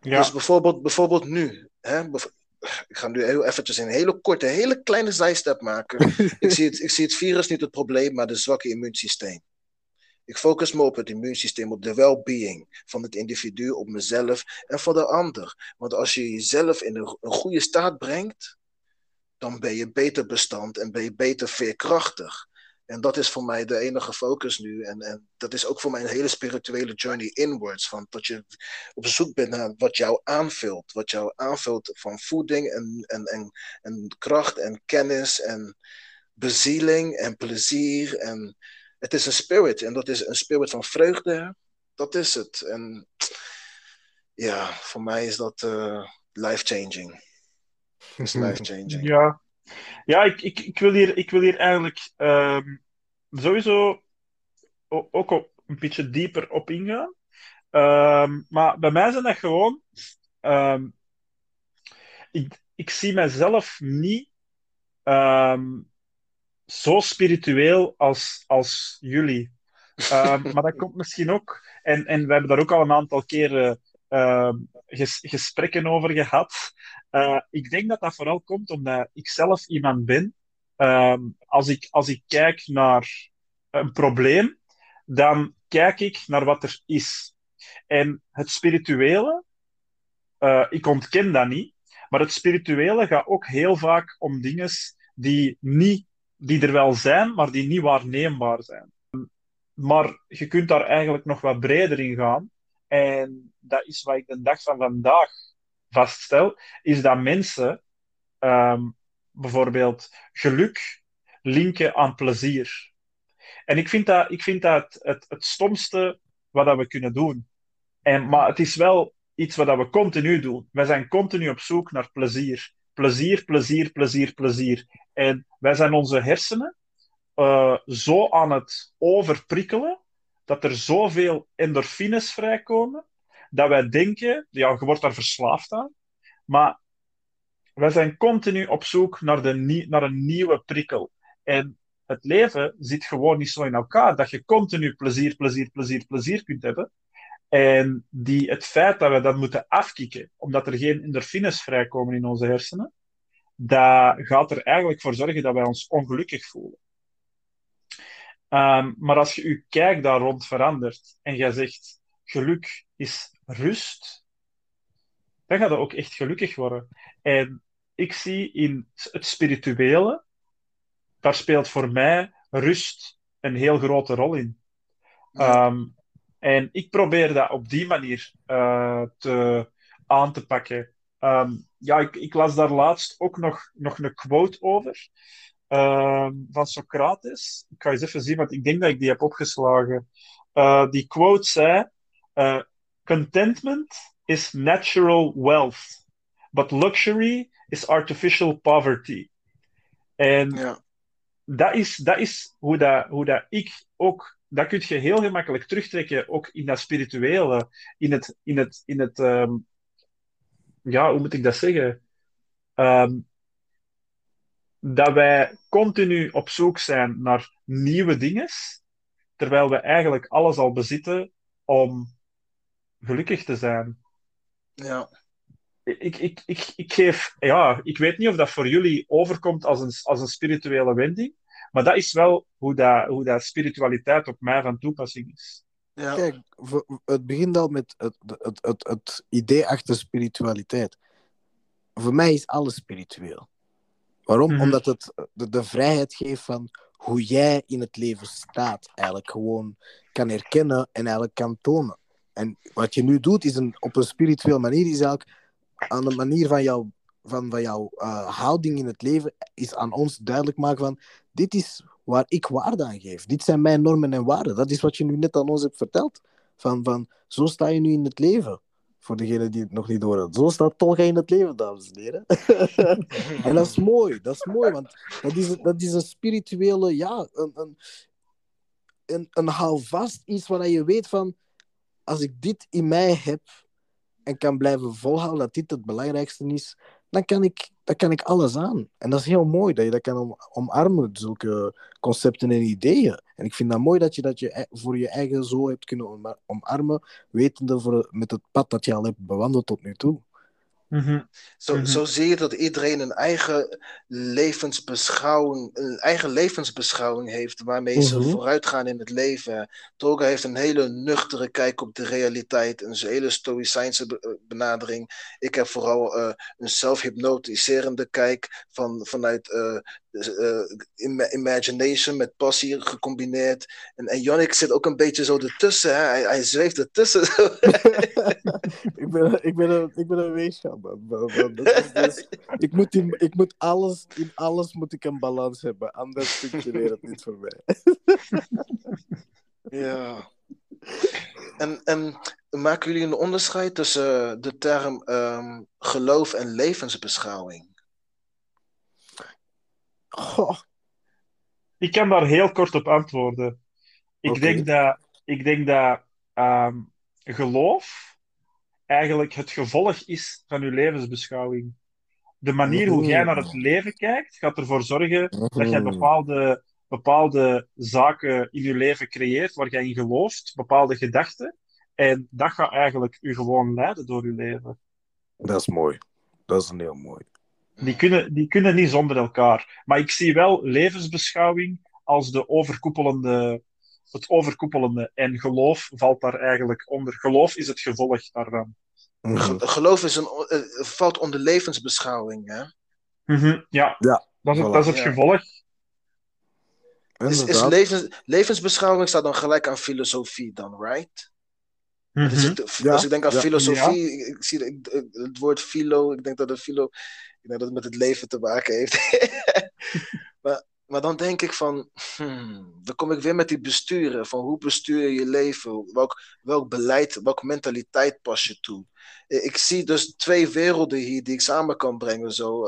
Ja. Dus bijvoorbeeld, bijvoorbeeld nu. Hè? Ik ga nu heel eventjes een hele korte, hele kleine zijstap maken. ik, zie het, ik zie het virus niet het probleem, maar het zwakke immuunsysteem. Ik focus me op het immuunsysteem, op de well-being van het individu, op mezelf en voor de ander. Want als je jezelf in een, een goede staat brengt, dan ben je beter bestand en ben je beter veerkrachtig. En dat is voor mij de enige focus nu. En, en dat is ook voor mij een hele spirituele journey inwards. Van dat je op zoek bent naar wat jou aanvult. Wat jou aanvult van voeding en, en, en, en kracht en kennis en bezieling en plezier. En het is een spirit. En dat is een spirit van vreugde. Dat is het. En ja, voor mij is dat uh, life-changing. is life-changing. Ja, ja ik, ik, ik, wil hier, ik wil hier eigenlijk um, sowieso ook op, een beetje dieper op ingaan. Um, maar bij mij zijn dat gewoon. Um, ik, ik zie mezelf niet zo spiritueel als, als jullie. maar dat komt misschien ook. En, en we hebben daar ook al een aantal keren ges, gesprekken over gehad. Uh, ik denk dat dat vooral komt omdat ik zelf iemand ben. Uh, als, ik, als ik kijk naar een probleem, dan kijk ik naar wat er is. En het spirituele, uh, ik ontken dat niet, maar het spirituele gaat ook heel vaak om dingen die, niet, die er wel zijn, maar die niet waarneembaar zijn. Maar je kunt daar eigenlijk nog wat breder in gaan. En dat is wat ik de dag van vandaag vaststel, is dat mensen um, bijvoorbeeld geluk linken aan plezier. En ik vind dat, ik vind dat het, het, stomste wat dat we kunnen doen. En, maar het is wel iets wat dat we continu doen. Wij zijn continu op zoek naar plezier. Plezier, plezier, plezier, plezier. En wij zijn onze hersenen uh, zo aan het overprikkelen dat er zoveel endorfines vrijkomen dat wij denken, ja, je wordt daar verslaafd aan, maar wij zijn continu op zoek naar, de, naar een nieuwe prikkel. En het leven zit gewoon niet zo in elkaar dat je continu plezier, plezier, plezier, plezier kunt hebben. En die, het feit dat we dat moeten afkicken, omdat er geen endorfines vrijkomen in onze hersenen, dat gaat er eigenlijk voor zorgen dat wij ons ongelukkig voelen. Um, maar als je je kijk daar rond verandert en jij zegt geluk is rust, dan gaat je ook echt gelukkig worden. En ik zie in het spirituele, daar speelt voor mij rust een heel grote rol in. Um, en ik probeer dat op die manier uh, te, aan te pakken. Um, ja, ik, ik, las daar laatst ook nog, nog een quote over uh, van Socrates. Ik ga eens even zien, want ik denk dat ik die heb opgeslagen. Uh, die quote zei: uh, Contentment is natural wealth, but luxury is artificial poverty. En ja. dat, is, dat is hoe, dat, hoe dat ik ook. Dat kun je heel gemakkelijk terugtrekken, ook in dat spirituele, in het. In het, in het um, ja, hoe moet ik dat zeggen? Um, dat wij continu op zoek zijn naar nieuwe dingen, terwijl we eigenlijk alles al bezitten om gelukkig te zijn. Ja. Ik, ik, ik, ik geef, ja, ik weet niet of dat voor jullie overkomt als een, als een spirituele wending, maar dat is wel hoe dat, hoe dat spiritualiteit op mij van toepassing is. Ja. Kijk, het begint al met het, het, het, het idee achter spiritualiteit. Voor mij is alles spiritueel. Waarom? Mhm. Omdat het de, de vrijheid geeft van hoe jij in het leven staat, eigenlijk gewoon kan herkennen en eigenlijk kan tonen. En wat je nu doet, is een, op een spirituele manier, is eigenlijk aan de manier van jouw, van, van jouw uh, houding in het leven, is aan ons duidelijk maken van, dit is waar ik waarde aan geef. Dit zijn mijn normen en waarden. Dat is wat je nu net aan ons hebt verteld. Van, van zo sta je nu in het leven. Voor degene die het nog niet horen. Zo staat Tolga in het leven, dames en heren. en dat is mooi. Dat is mooi, want dat is, dat is een spirituele, ja, een, een, een, een houvast iets waar je weet van, als ik dit in mij heb en kan blijven volhouden dat dit het belangrijkste is, dan kan ik, dan kan ik alles aan. En dat is heel mooi dat je dat kan om, omarmen, zulke concepten en ideeën. En ik vind dat mooi dat je dat je voor je eigen zo hebt kunnen omarmen, wetende voor, met het pad dat je al hebt bewandeld tot nu toe. Mhm. Zo, zo zie je dat iedereen een eigen levensbeschouwing, een eigen levensbeschouwing heeft waarmee ze mhm. vooruit gaan in het leven. Toga heeft een hele nuchtere kijk op de realiteit, een hele stoïcijnse eh, benadering. Ik heb vooral uh, een zelfhypnotiserende kijk van, vanuit uh, imagination met passie gecombineerd. En, en Yannick zit ook een beetje zo ertussen. Hè? Hij, hij zweeft ertussen. ik, ben, ik, ben een, ik ben een dus, ik, moet in, ik moet alles, in alles moet ik een balans hebben. Anders functioneert het niet voor mij. ja. En, en maken jullie een onderscheid tussen de term um, geloof en levensbeschouwing? Goh. Ik kan daar heel kort op antwoorden. Ik denk dat, ik denk dat um, geloof eigenlijk het gevolg is van je levensbeschouwing. De manier hoe jij naar het leven kijkt, gaat ervoor zorgen dat jij bepaalde, bepaalde zaken in je leven creëert waar jij in gelooft, bepaalde gedachten. En dat gaat eigenlijk je gewoon leiden door je leven. Dat is mooi. Dat is een heel mooi. Die kunnen, die kunnen niet zonder elkaar. Maar ik zie wel levensbeschouwing als de overkoepelende, het overkoepelende. En geloof valt daar eigenlijk onder. Geloof is het gevolg daarvan. Mhm. Geloof is een, uh, valt onder levensbeschouwing, hè? Mm ja. ja, dat is, het, dat is het gevolg. Is, is levens, levensbeschouwing staat dan gelijk aan filosofie dan, right? Mm -hmm. als ik denk aan filosofie, ik, ik, zie het woord filo, ik denk dat het filo ik denk dat het met het leven te maken heeft. maar, maar dan denk ik van, hmm, dan kom ik weer met die besturen. Van hoe bestuur je je leven? Welk, welk beleid, welke mentaliteit pas je toe? Ik zie dus twee werelden hier die ik samen kan brengen. Zo.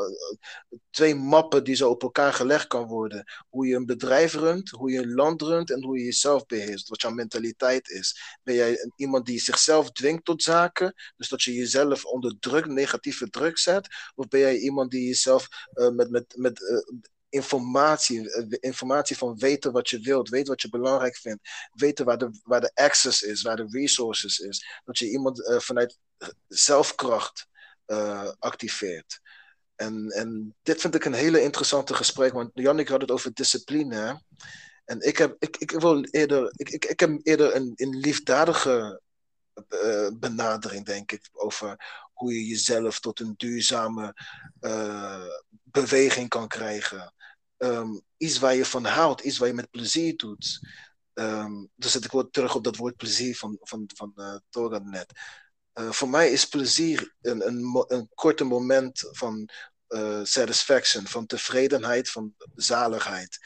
Twee mappen die zo op elkaar gelegd kan worden. Hoe je een bedrijf runt, hoe je een land runt en hoe je jezelf beheerst. Wat jouw mentaliteit is. Ben jij iemand die zichzelf dwingt tot zaken? Dus dat je jezelf onder druk, negatieve druk zet? Of ben jij iemand die jezelf uh, met, met, met informatie, eh, informatie van weten wat je wilt, weten wat je belangrijk vindt, weten waar de, waar de access is, waar de resources is. Dat je iemand uh, vanuit zelfkracht uh, activeert. En, en dit vind ik een hele interessante gesprek, want Jannik had het over discipline. En ik heb, ik, ik wil eerder, ik, ik, ik heb eerder een, een liefdadige benadering, denk ik, over hoe je jezelf tot een duurzame beweging kan krijgen. Um, iets waar je van houdt, iets waar je met plezier doet. Um, dus zit ik weer terug op dat woord plezier van, van, van uh, Tora net. Uh, voor mij is plezier een, een, een korte moment van uh, satisfaction, van tevredenheid, van zaligheid.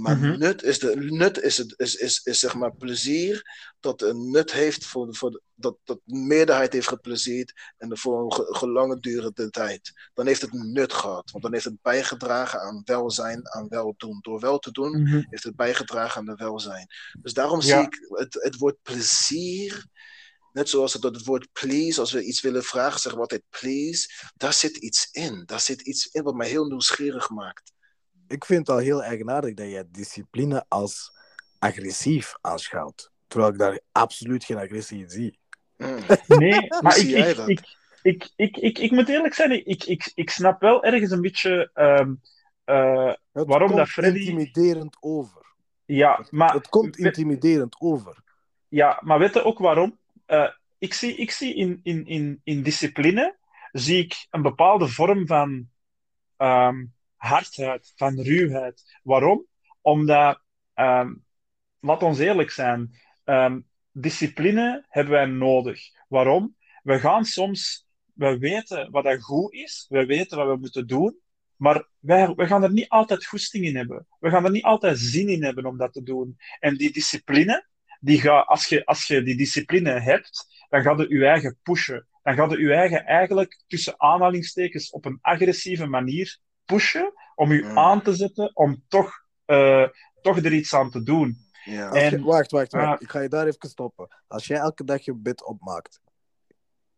Maar mm -hmm. nut, is, de, nut is, het, is, is, is zeg maar plezier dat een nut heeft voor, voor de, dat, dat de meerderheid heeft geplezierd en voor een gelange durende tijd. Dan heeft het een nut gehad, want dan heeft het bijgedragen aan welzijn, aan weldoen. Door wel te doen mm -hmm. heeft het bijgedragen aan de welzijn. Dus daarom ja. zie ik het, het woord plezier Net zoals het, het woord please, als we iets willen vragen, zeggen we altijd please. Daar zit iets in. Daar zit iets in wat mij heel nieuwsgierig maakt ik vind het al heel eigenaardig dat je discipline als agressief aanschouwt. Terwijl ik daar absoluut geen agressie in zie. Mm. Nee, maar ik, ik, ik, ik, ik, ik, ik, moet eerlijk zijn, ik, ik, ik snap wel ergens een beetje um, uh, waarom dat Freddy... intimiderend over. Ja, maar... Het komt intimiderend over. Ja, maar weet je ook waarom? Uh, ik zie, ik zie in, in, in, in discipline zie ik een bepaalde vorm van um, hardheid, van ruwheid. Waarom? Omdat, ehm, laat ons eerlijk zijn, ehm, discipline hebben wij nodig. Waarom? We gaan soms, we weten wat dat goed is, we weten wat we moeten doen, maar we gaan er niet altijd goesting in hebben. We gaan er niet altijd zin in hebben om dat te doen. En die discipline, die ga, als, je, als je die discipline hebt, dan gaat je je eigen pushen. Dan gaat je je eigen eigenlijk tussen aanhalingstekens op een agressieve manier pushen om je Mm. aan te zetten om toch, eh, toch er iets aan te doen. Ja. Je- En- wacht, wacht, wacht. Ah. Ik ga je daar even stoppen. Als jij elke dag je bed opmaakt,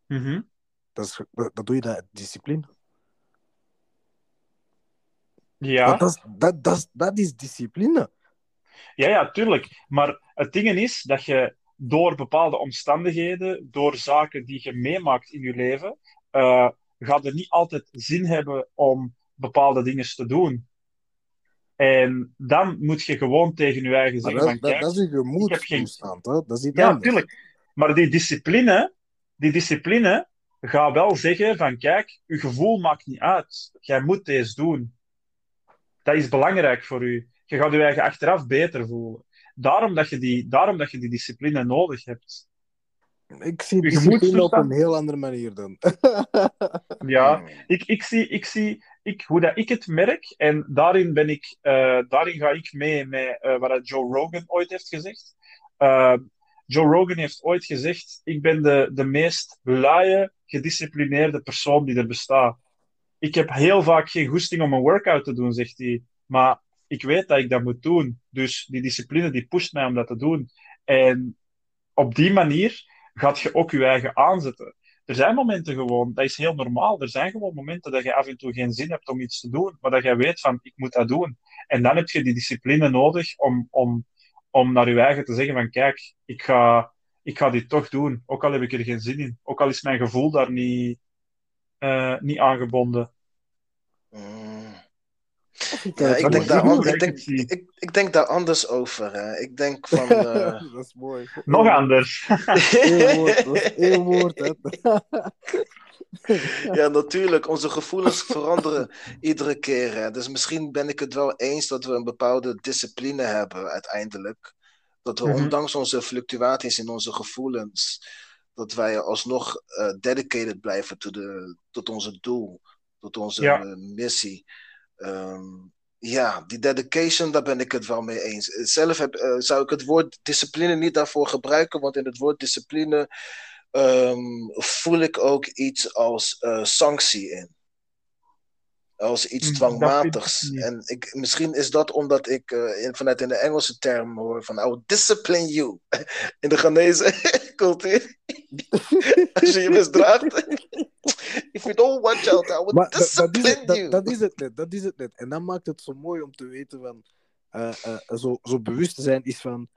Mhm. dat, is, dat, doe je dat discipline. Ja. Dat, is, dat, dat, is, dat is discipline. Ja, ja, tuurlijk. Maar het ding is dat je door bepaalde omstandigheden, door zaken die je meemaakt in je leven, eh gaat er niet altijd zin hebben om bepaalde dingen te doen. En dan moet je gewoon tegen je eigen zeggen dat, van, dat, kijk, dat is geen- gemoedstoestand. hè. Dat is ja, anders. tuurlijk. Maar die discipline, die discipline gaat wel zeggen van, kijk, je gevoel maakt niet uit. Jij moet deze doen. Dat is belangrijk voor u. Je gaat je eigen achteraf beter voelen. Daarom dat je die, daarom dat je die discipline nodig hebt. Ik zie Je discipline op een heel andere manier dan. Ja, ik, ik zie, ik zie ik, hoe dat ik het merk, en daarin, ben ik, eh, daarin ga ik mee met eh, wat Joe Rogan ooit heeft gezegd. Eh, Joe Rogan heeft ooit gezegd: Ik ben de, de meest luie, gedisciplineerde persoon die er bestaat. Ik heb heel vaak geen goesting om een workout te doen, zegt hij. Maar ik weet dat ik dat moet doen. Dus die discipline die pusht mij om dat te doen. En op die manier gaat je ook je eigen aanzetten. Er zijn momenten gewoon, dat is heel normaal. Er zijn gewoon momenten dat je af en toe geen zin hebt om iets te doen, maar dat jij weet van, ik moet dat doen. En dan heb je die discipline nodig om, om, om naar je eigen te zeggen van, kijk, ik ga, ik ga dit toch doen, ook al heb ik er geen zin in. Ook al is mijn gevoel daar niet, eh, niet aangebonden. Mm. Ik, Ja, ik dat denk, daar, ik, ik denk, ik, ik denk daar anders over. Hè. Ik denk van. eh, dat is mooi. Nog anders. Dat is. Hè. ja, natuurlijk. Onze gevoelens veranderen iedere keer. Hè. Dus misschien ben ik het wel eens dat we een bepaalde discipline hebben uiteindelijk. Dat we Mhm. ondanks onze fluctuaties in onze gevoelens, dat wij alsnog eh, dedicated blijven to de, tot onze doel, tot onze Ja. missie. Ehm, ja, die dedication, daar ben ik het wel mee eens. Zelf heb, eh, zou ik het woord discipline niet daarvoor gebruiken, want in het woord discipline ehm, voel ik ook iets als eh, sanctie in. Als iets Mm, dwangmatigs. ik. En ik, misschien is dat omdat ik eh, in, vanuit in de Engelse term hoor van I will discipline you. In de Ghanese cultuur. Als je je misdraagt. If you don't watch out, I will Maar dat, discipline dat, you. dat is het net. Dat is het net. En dat maakt het zo mooi om te weten van... eh, eh, zo, zo bewust te zijn is van...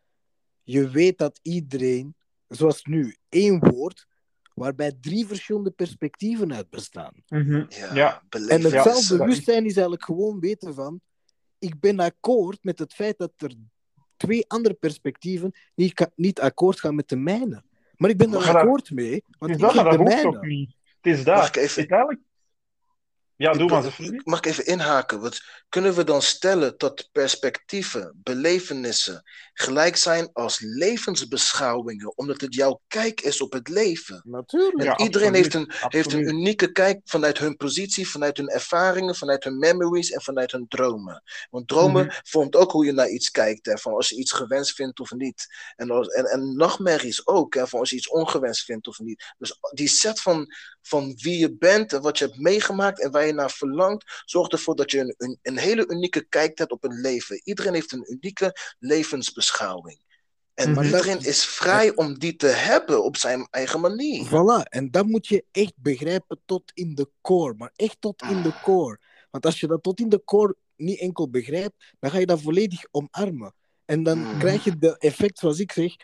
Je weet dat iedereen, zoals nu, één woord... waarbij drie verschillende perspectieven uit bestaan. Mhm. Ja, Ja. En het Ja, zelfbewustzijn is eigenlijk gewoon weten van... Ik ben akkoord met het feit dat er twee andere perspectieven niet, niet akkoord gaan met de mijne. Maar ik ben er akkoord mee, want Het ik heb de mijne. ook niet. Het is dat. Mag ik even- Uiteindelijk... Ja, Ik doe maar. Mag ik even inhaken? Want kunnen we dan stellen dat perspectieven, belevenissen gelijk zijn als levensbeschouwingen, omdat het jouw kijk is op het leven? Natuurlijk. Ja, Iedereen heeft een, absoluut, heeft een unieke kijk vanuit hun positie, vanuit hun ervaringen, vanuit hun memories en vanuit hun dromen. Want dromen Mhm. vormt ook hoe je naar iets kijkt, hè, van als je iets gewenst vindt of niet. En, als, en, en nachtmerries ook, hè, van als je iets ongewenst vindt of niet. Dus die set van, van wie je bent en wat je hebt meegemaakt en waar je naar verlangt, zorgt ervoor dat je een, een, een hele unieke kijk hebt op een leven. Iedereen heeft een unieke levensbeschouwing. En Maar dat- iedereen is vrij om die te hebben op zijn eigen manier. Voilà, en dat moet je echt begrijpen tot in de core, maar echt tot in de core. Want als je dat tot in de core niet enkel begrijpt, dan ga je dat volledig omarmen. En dan Mhm. krijg je de effect zoals ik zeg,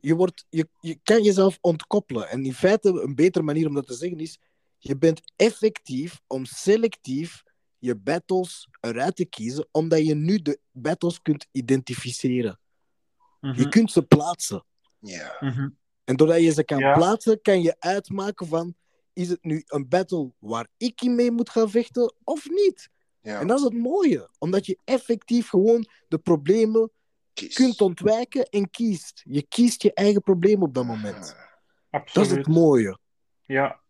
je, wordt, je, je kan jezelf ontkoppelen. En in feite, een betere manier om dat te zeggen is, je bent effectief om selectief je battles eruit te kiezen, omdat je nu de battles kunt identificeren. Mhm. Je kunt ze plaatsen. Ja. Mhm. En doordat je ze kan Ja. plaatsen, kan je uitmaken van... Is het nu een battle waar ik in mee moet gaan vechten of niet? Ja, En dat is het mooie, omdat je effectief gewoon de problemen kies. kunt ontwijken en kiest. Je kiest je eigen probleem op dat moment. Dat is Absoluut. het mooie. Ja.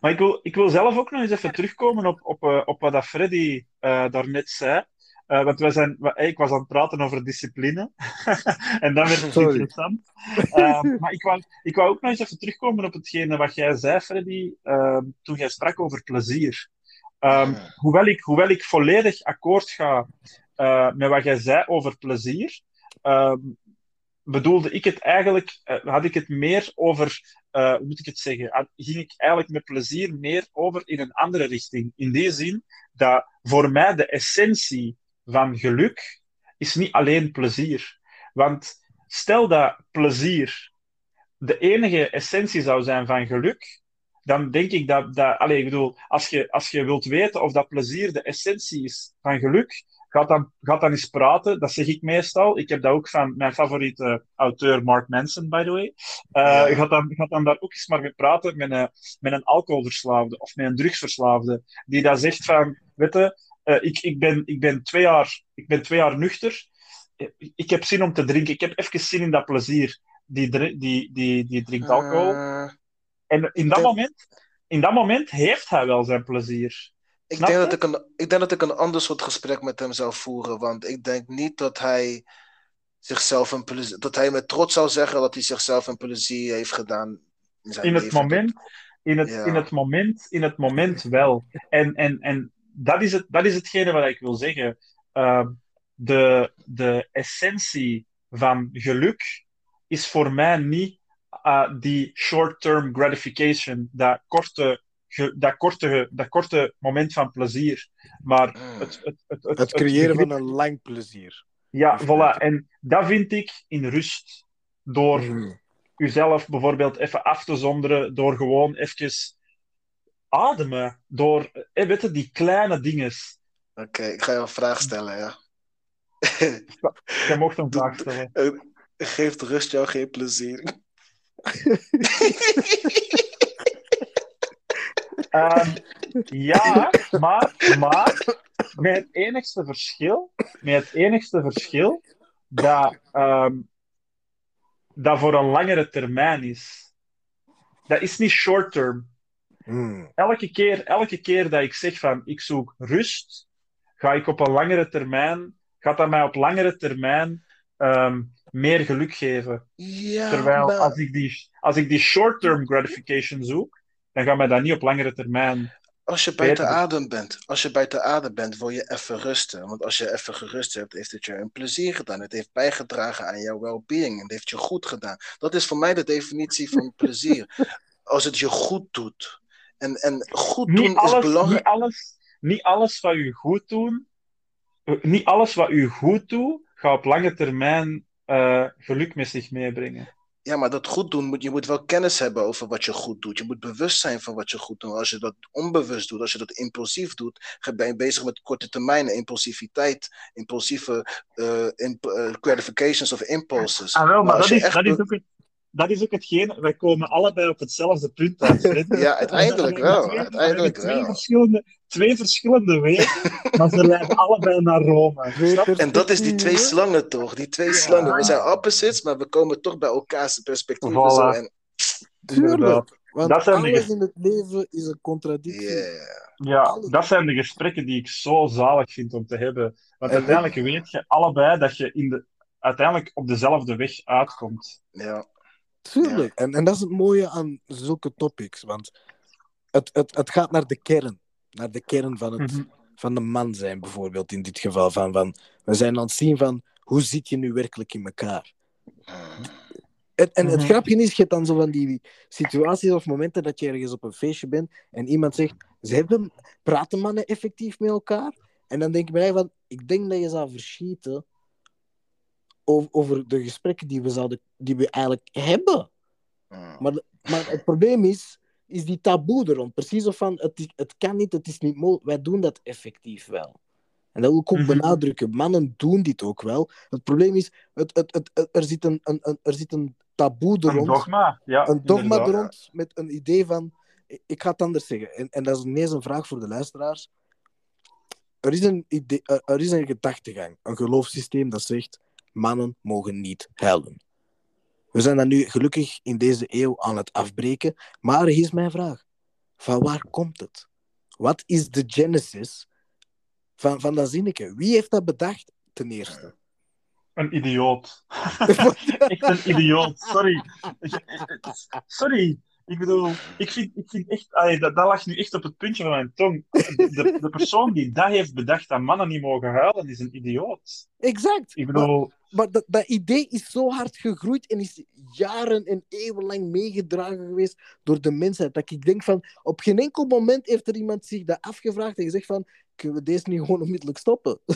Maar ik wil, ik wil zelf ook nog eens even terugkomen op, op, eh, op wat dat Freddy eh daarnet zei. Eh, want wij zijn, ik was aan het praten over discipline. en dan werd het Sorry. interessant. Eh, maar ik wou, ik wou ook nog eens even terugkomen op hetgene wat jij zei, Freddy, eh, toen jij sprak over plezier. Ehm, hoewel, ik, hoewel ik volledig akkoord ga eh, met wat jij zei over plezier, ehm, bedoelde ik het eigenlijk, eh, had ik het meer over, eh, hoe moet ik het zeggen, ging ik eigenlijk met plezier meer over in een andere richting. In die zin dat voor mij de essentie van geluk is niet alleen plezier. Want stel dat plezier de enige essentie zou zijn van geluk, dan denk ik dat, dat allez, ik bedoel, als je, als je wilt weten of dat plezier de essentie is van geluk, gaat dan, gaat dan eens praten. Dat zeg ik meestal. Ik heb dat ook van mijn favoriete auteur Mark Manson, by the way. Ja. gaat, dan, gaat dan daar ook eens maar mee praten met een, met een alcoholverslaafde of met een drugsverslaafde, die dat zegt van, weet je, eh, ik, ik, ben, ik, ben twee jaar, ik ben twee jaar nuchter. Eh, Ik heb zin om te drinken. Ik heb even zin in dat plezier. Die, die, die, die drinkt alcohol. En in dat, moment, in dat moment heeft hij wel zijn plezier. Ik, denk dat ik, een, ik denk dat ik een ander soort gesprek met hem zou voeren. Want ik denk niet dat hij zichzelf een plezier, dat hij met trots zou zeggen dat hij zichzelf een plezier heeft gedaan in zijn In het leven. moment, in het, Ja. in het moment, in het moment wel. En, en, en dat, is het, dat is hetgene wat ik wil zeggen. Uh, de, de essentie van geluk is voor mij niet uh, die short-term gratification, dat korte, dat, korte, dat korte moment van plezier. Maar Mm. het, het, het, het, Het creëren begrip- van een lang plezier. Ja, voilà. En dat vind ik in rust. Door Mhm. uzelf bijvoorbeeld even af te zonderen, door gewoon even ademen. Door, eh, weet je, die kleine dingen. Oké, ik ga je een vraag stellen, ja. Je mocht een vraag stellen. Geeft rust jou geen plezier? Ehm, ja, maar, maar met het enigste verschil, met het enigste verschil dat, ehm, dat voor een langere termijn is. Dat is niet short term. Mm. elke keer, elke keer dat ik zeg van ik zoek rust, ga ik op een langere termijn, gaat dat mij op langere termijn ehm, meer geluk geven. Ja, Terwijl maar als ik die, als ik die short-term gratification zoek, dan gaat mij dat niet op langere termijn. als je buiten adem bent, als je buiten adem bent, wil je even rusten. Want als je even gerust hebt, heeft het je een plezier gedaan. Het heeft bijgedragen aan jouw well-being en het heeft je goed gedaan. Dat is voor mij de definitie van plezier. Als het je goed doet. En, en goed doen Niet is belangrijk. niet alles, niet alles wat u goed doen, eh, niet alles wat u goed doet, gaat op lange termijn eh, geluk met zich meebrengen. Ja, maar dat goed doen, moet, je moet wel kennis hebben over wat je goed doet. Je moet bewust zijn van wat je goed doet. Als je dat onbewust doet, als je dat impulsief doet, ga- ben je bezig met korte termijn impulsiviteit, impulsieve eh, imp- eh, gratifications of impulses. Ah, wel, maar, dat, is, echt dat, is ook het, dat is ook hetgeen, wij komen allebei op hetzelfde punt uit. Ja, uiteindelijk wel, uiteindelijk we hebben twee wel. Verschillende, twee verschillende wegen, maar ze leiden allebei naar Rome. En dat is die twee slangen toch? Die twee slangen. We zijn opposites, maar we komen toch bij elkaars perspectieven. Voilà. Zo. En, Inderdaad. Tuurlijk. Want Dat zijn alles in het leven is een contradictie. yeah. Ja, dat zijn de gesprekken die ik zo zalig vind om te hebben. Want En uiteindelijk weet je allebei dat je in de, uiteindelijk op dezelfde weg uitkomt. Ja. Tuurlijk. En, en dat is het mooie aan zulke topics. Want het, het, het gaat naar de kern. Naar de kern van, het, Mhm. van de man zijn, bijvoorbeeld in dit geval. Van, van, we zijn aan het zien van hoe zit je nu werkelijk in elkaar. En, en het Mhm. grappige is, je hebt dan zo van die situaties of momenten dat je ergens op een feestje bent en iemand zegt, ze hebben, praten mannen effectief met elkaar? En dan denk ik bij mij van, ik denk dat je zou verschieten over, over de gesprekken die we, zouden, die we eigenlijk hebben. Maar, maar het probleem is, is die taboe er rond. Precies of van, het, het kan niet, het is niet mogelijk. Wij doen dat effectief wel. En dat wil ik ook Mhm. benadrukken. Mannen doen dit ook wel. Het probleem is, het, het, er, zit een, een, een- er zit een taboe er Een dogma, ja. Een dogma er rond met een idee van... Ik ga het anders zeggen. En, en dat is ineens een vraag voor de luisteraars. er is een, idee, er, er is een gedachtegang, een geloofssysteem dat zegt: mannen mogen niet huilen. We zijn dat nu gelukkig in deze eeuw aan het afbreken. Maar hier is mijn vraag: van waar komt het? Wat is de genesis van, van dat zinnetje? Wie heeft dat bedacht, ten eerste? Een idioot. Echt een idioot. Sorry. Sorry. Ik bedoel, ik vind, ik vind echt, allee, dat, dat lag nu echt op het puntje van mijn tong. De, de persoon die dat heeft bedacht dat mannen niet mogen huilen, is een idioot. Exact. Ik bedoel, Maar dat, dat idee is zo hard gegroeid en is jaren en eeuwenlang meegedragen geweest door de mensheid. Dat ik denk van, op geen enkel moment heeft er iemand zich dat afgevraagd en gezegd van, kunnen we deze niet gewoon onmiddellijk stoppen?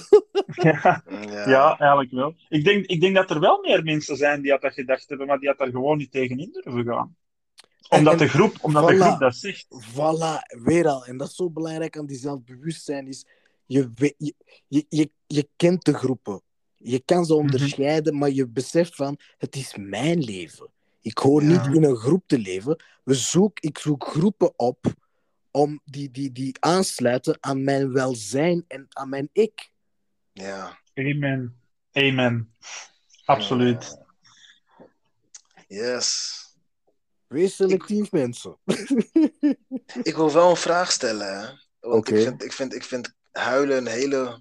ja, Ja. ja, eigenlijk wel. Ik denk, ik denk dat er wel meer mensen zijn die had dat gedacht hebben, maar die had daar gewoon niet tegenin durven gaan. Omdat, En- de, groep, omdat de groep dat zegt. Voilà, weer al. En dat is zo belangrijk aan die zelfbewustzijn. Is je, je, je, je kent de groepen. Je kan ze onderscheiden, maar je beseft van, het is mijn leven. Ik hoor Ja. niet in een groep te leven. We zoek, ik zoek groepen op om die, die, die aansluiten aan mijn welzijn en aan mijn ik. Ja. Amen. Amen. Absoluut. Yes. Wees selectief, mensen. Ik wil wel een vraag stellen. Hè? Want Oké. ik, vind, ik, vind, ik vind huilen een hele.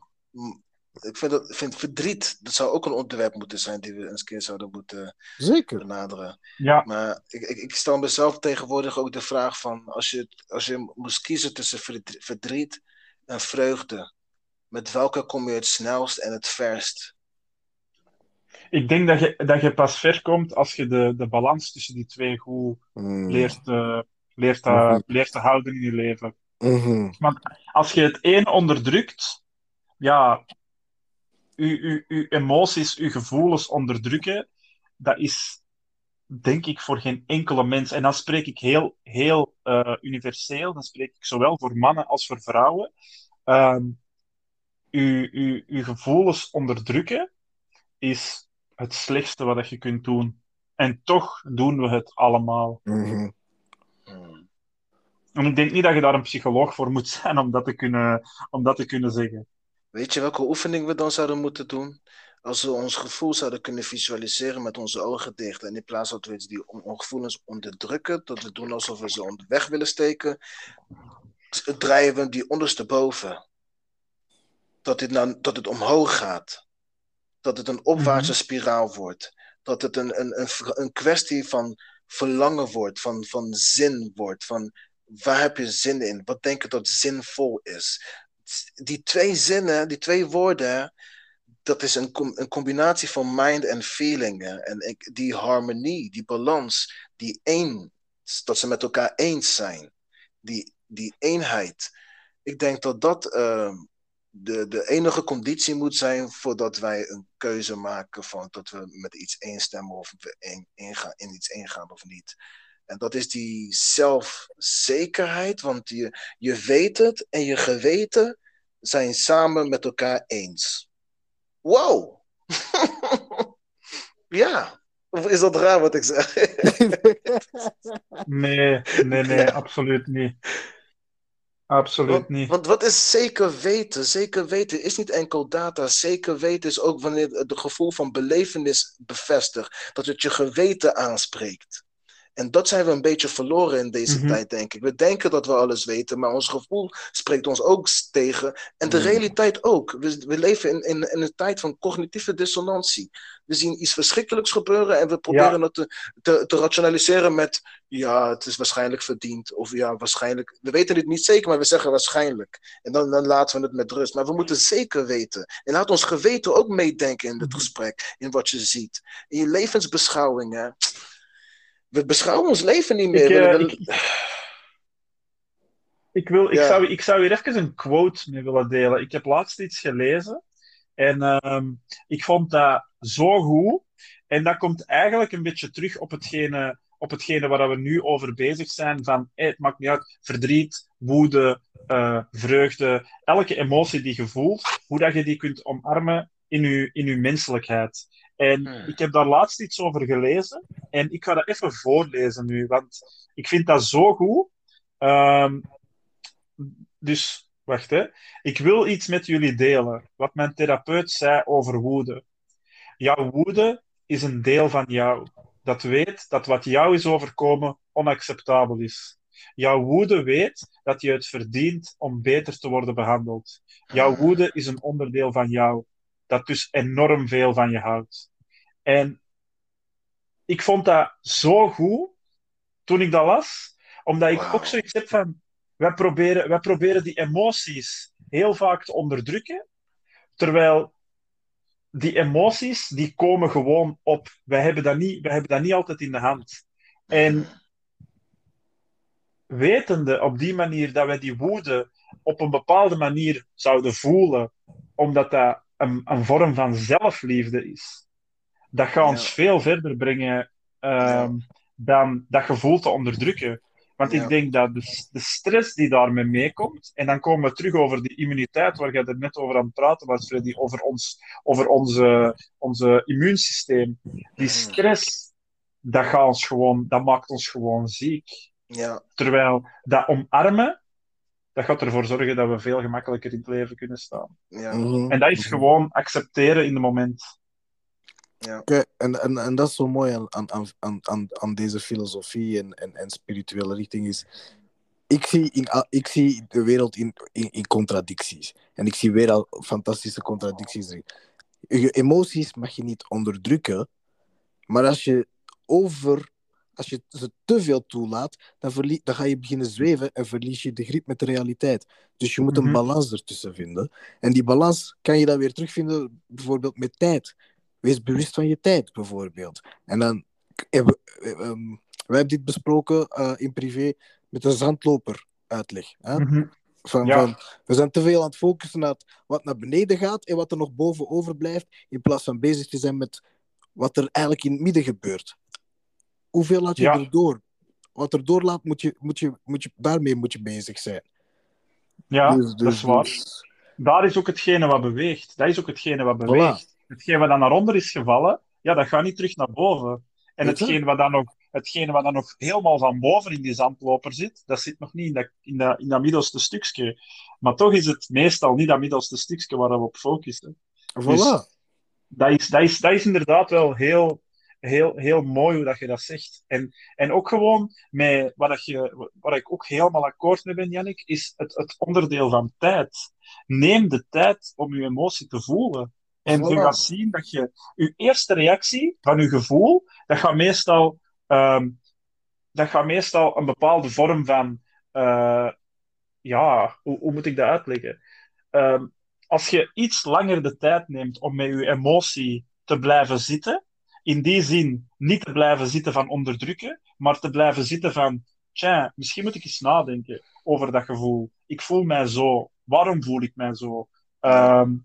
Ik vind, dat, vind verdriet. Dat zou ook een onderwerp moeten zijn die we eens een keer zouden moeten Zeker. benaderen. Ja, Maar ik, ik, ik stel mezelf tegenwoordig ook de vraag van als je, als je moest kiezen tussen verdriet- en vreugde, met welke kom je het snelst en het verst? ik denk dat je, dat je pas ver komt als je de, de balans tussen die twee goed Mm. leert, eh, leert, te- Mhm. leert te houden in je leven. Mhm. Als je het een onderdrukt, ja, je, je, je emoties, je gevoelens onderdrukken, dat is denk ik voor geen enkele mens. En dan spreek ik heel, heel eh, universeel, dan spreek ik zowel voor mannen als voor vrouwen. Ehm je, je, je gevoelens onderdrukken is het slechtste wat dat je kunt doen. En toch doen we het allemaal. Mhm. Hmm. En ik denk niet dat je daar een psycholoog voor moet zijn om dat te kunnen, om dat te kunnen zeggen. Weet je welke oefening we dan zouden moeten doen? Als we ons gevoel zouden kunnen visualiseren met onze ogen dicht. En in plaats dat we die on- on- gevoelens onderdrukken, dat we doen alsof we ze on- weg willen steken, draaien we die ondersteboven. Dat het, nou, dat het omhoog gaat. Dat het een opwaartse spiraal wordt. Dat het een, een, een, een kwestie van verlangen wordt, van, van zin wordt. Van waar heb je zin in? Wat denk je dat zinvol is? Die twee zinnen, die twee woorden, dat is een, een combinatie van mind en feeling. En ik, die harmonie, die balans, die één, dat ze met elkaar eens zijn. Die, die eenheid. Ik denk dat dat ehm, de, de enige conditie moet zijn voordat wij een keuze maken van dat we met iets instemmen of we in, ingaan, in iets ingaan of niet. En dat is die zelfzekerheid, want je, je weet het en je geweten zijn samen met elkaar eens. Wow! ja, of is dat raar wat ik zeg? Nee, nee, nee, absoluut niet. Absoluut Want, niet. want wat is zeker weten? Zeker weten is niet enkel data. Zeker weten is ook wanneer het gevoel van belevenis bevestigt. Dat het je geweten aanspreekt. En dat zijn we een beetje verloren in deze Mhm. tijd, denk ik. We denken dat we alles weten, maar ons gevoel spreekt ons ook tegen. En de Mhm. realiteit ook. We, we leven in, in, in een tijd van cognitieve dissonantie. We zien iets verschrikkelijks gebeuren en we proberen het te, te, te rationaliseren met ja, het is waarschijnlijk verdiend. Of ja, waarschijnlijk. We weten het niet zeker, maar we zeggen waarschijnlijk. En dan, dan laten we het met rust. Maar we moeten zeker weten. En laat ons geweten ook meedenken in het Mhm. gesprek. In wat je ziet. In je levensbeschouwing. We beschouwen ons leven niet meer. Ik, eh, we- ik- Ik, wil, ik, zou, ik zou hier even een quote mee willen delen. Ik heb laatst iets gelezen en ehm, ik vond dat zo goed. En dat komt eigenlijk een beetje terug op hetgene, op hetgene waar we nu over bezig zijn. Van, het maakt niet uit, verdriet, woede, eh, vreugde, elke emotie die je voelt, hoe dat je die kunt omarmen in je, in je menselijkheid. En Hmm. ik heb daar laatst iets over gelezen en ik ga dat even voorlezen nu, want ik vind dat zo goed. Ehm, dus Wacht, hè. Ik wil iets met jullie delen. Wat mijn therapeut zei over woede. Jouw woede is een deel van jou. Dat weet dat wat jou is overkomen onacceptabel is. Jouw woede weet dat je het verdient om beter te worden behandeld. Jouw woede is een onderdeel van jou, dat dus enorm veel van je houdt. En ik vond dat zo goed toen ik dat las, omdat ik Wauw. ook zoiets heb van: wij proberen, wij proberen die emoties heel vaak te onderdrukken, terwijl die emoties die komen gewoon op. Wij hebben dat niet, wij hebben dat niet altijd in de hand. En wetende op die manier dat wij die woede op een bepaalde manier zouden voelen, omdat dat een, een vorm van zelfliefde is, dat gaat ons Ja. veel verder brengen ehm, dan dat gevoel te onderdrukken. Want Ja. ik denk dat de, de stress die daarmee meekomt, en dan komen we terug over die immuniteit waar je er net over aan het praten was, Freddy, over ons, over onze, onze immuunsysteem. Die stress, dat, gaat ons gewoon, dat maakt ons gewoon ziek. Ja, Terwijl dat omarmen, dat gaat ervoor zorgen dat we veel gemakkelijker in het leven kunnen staan. ja, Mhm. En dat is gewoon accepteren in het moment. ja. Kijk, en, en, en dat is zo mooi aan, aan, aan, aan, aan deze filosofie en, en, en spirituele richting is. Ik zie, in, ik zie de wereld in, in, in contradicties. En ik zie weer al fantastische contradicties erin. Je emoties mag je niet onderdrukken, maar als je over, als je ze te veel toelaat, dan, verlie, dan ga je beginnen zweven en verlies je de grip met de realiteit. Dus je moet een Mhm. balans ertussen vinden. En die balans kan je dan weer terugvinden, bijvoorbeeld met tijd. Wees bewust van je tijd, bijvoorbeeld. En dan hebben we, ehm, we hebben dit besproken eh, in privé met een zandloper uitleg. Hè? Van, Ja. van, we zijn te veel aan het focussen naar wat naar beneden gaat en wat er nog boven overblijft, in plaats van bezig te zijn met wat er eigenlijk in het midden gebeurt. Hoeveel laat je Ja. er door? Wat er doorlaat, moet je, moet je, moet je, daarmee moet je bezig zijn. Ja, Dus- dat is dus- waar. dus- Daar is ook hetgene wat beweegt. Dat is ook hetgene wat beweegt. Hetgene wat dan naar onder is gevallen, ja, dat gaat niet terug naar boven. En hetgene wat, dan nog, hetgene wat dan nog helemaal van boven in die zandloper zit, dat zit nog niet in dat, in dat, in dat middelste stukje. Maar toch is het meestal niet dat middelste stukje waar we op focussen. Voilà. dat is, dat is, dat is inderdaad wel heel, heel, heel mooi hoe dat je dat zegt. En, en ook gewoon met wat dat je, waar ik ook helemaal akkoord mee ben, Jannik, is het, het onderdeel van tijd. Neem de tijd om je emotie te voelen. En je gaat zien dat je je eerste reactie van je gevoel, dat gaat meestal, ehm, dat gaat meestal een bepaalde vorm van, eh, ja, hoe, hoe moet ik dat uitleggen? Ehm, als je iets langer de tijd neemt om met je emotie te blijven zitten, in die zin niet te blijven zitten van onderdrukken, maar te blijven zitten van, misschien moet ik eens nadenken over dat gevoel. Ik voel mij zo. Waarom voel ik mij zo? Ehm,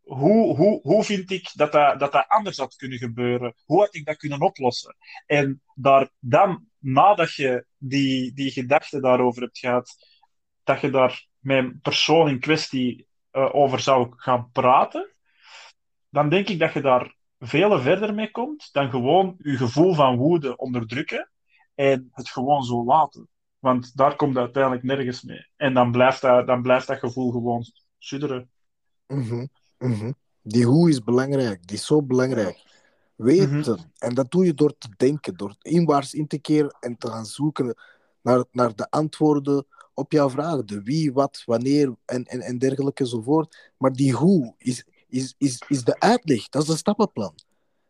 hoe, hoe, hoe vind ik dat dat, dat anders had kunnen gebeuren? Hoe had ik dat kunnen oplossen? En daar dan, nadat je die, die gedachte daarover hebt gehad, dat je daar met een persoon in kwestie eh, over zou gaan praten, dan denk ik dat je daar veel verder mee komt dan gewoon je gevoel van woede onderdrukken en het gewoon zo laten. Want daar komt het uiteindelijk nergens mee. En dan blijft dat, dan blijft dat gevoel gewoon sudderen. Mhm, mhm. Die hoe is belangrijk. Die is zo belangrijk. Weten. Mhm. En dat doe je door te denken, door inwaarts in te keren en te gaan zoeken naar, naar de antwoorden op jouw vragen. De wie, wat, wanneer en, en, en dergelijke enzovoort. Maar die hoe is, is, is, is de uitleg. Dat is een stappenplan.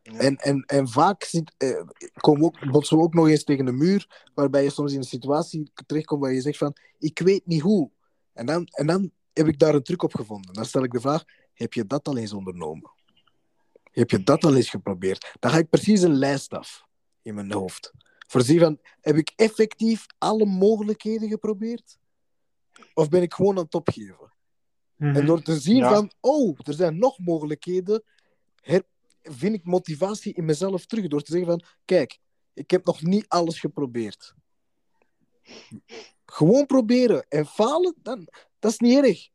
Ja. En, en, en vaak zit, eh, komen ook, botsen we ook nog eens tegen een muur, waarbij je soms in een situatie terechtkomt waar je zegt van, ik weet niet hoe. En dan, en dan heb ik daar een truc op gevonden. Dan stel ik de vraag, heb je dat al eens ondernomen? Heb je dat al eens geprobeerd? Dan ga ik precies een lijst af in mijn hoofd. Voorzien van, heb ik effectief alle mogelijkheden geprobeerd? Of ben ik gewoon aan het opgeven? En door te zien Mhm. Ja. van, oh, er zijn nog mogelijkheden, her, vind ik motivatie in mezelf terug. Door te zeggen van, kijk, ik heb nog niet alles geprobeerd. Gewoon proberen en falen, dan, dat is niet erg.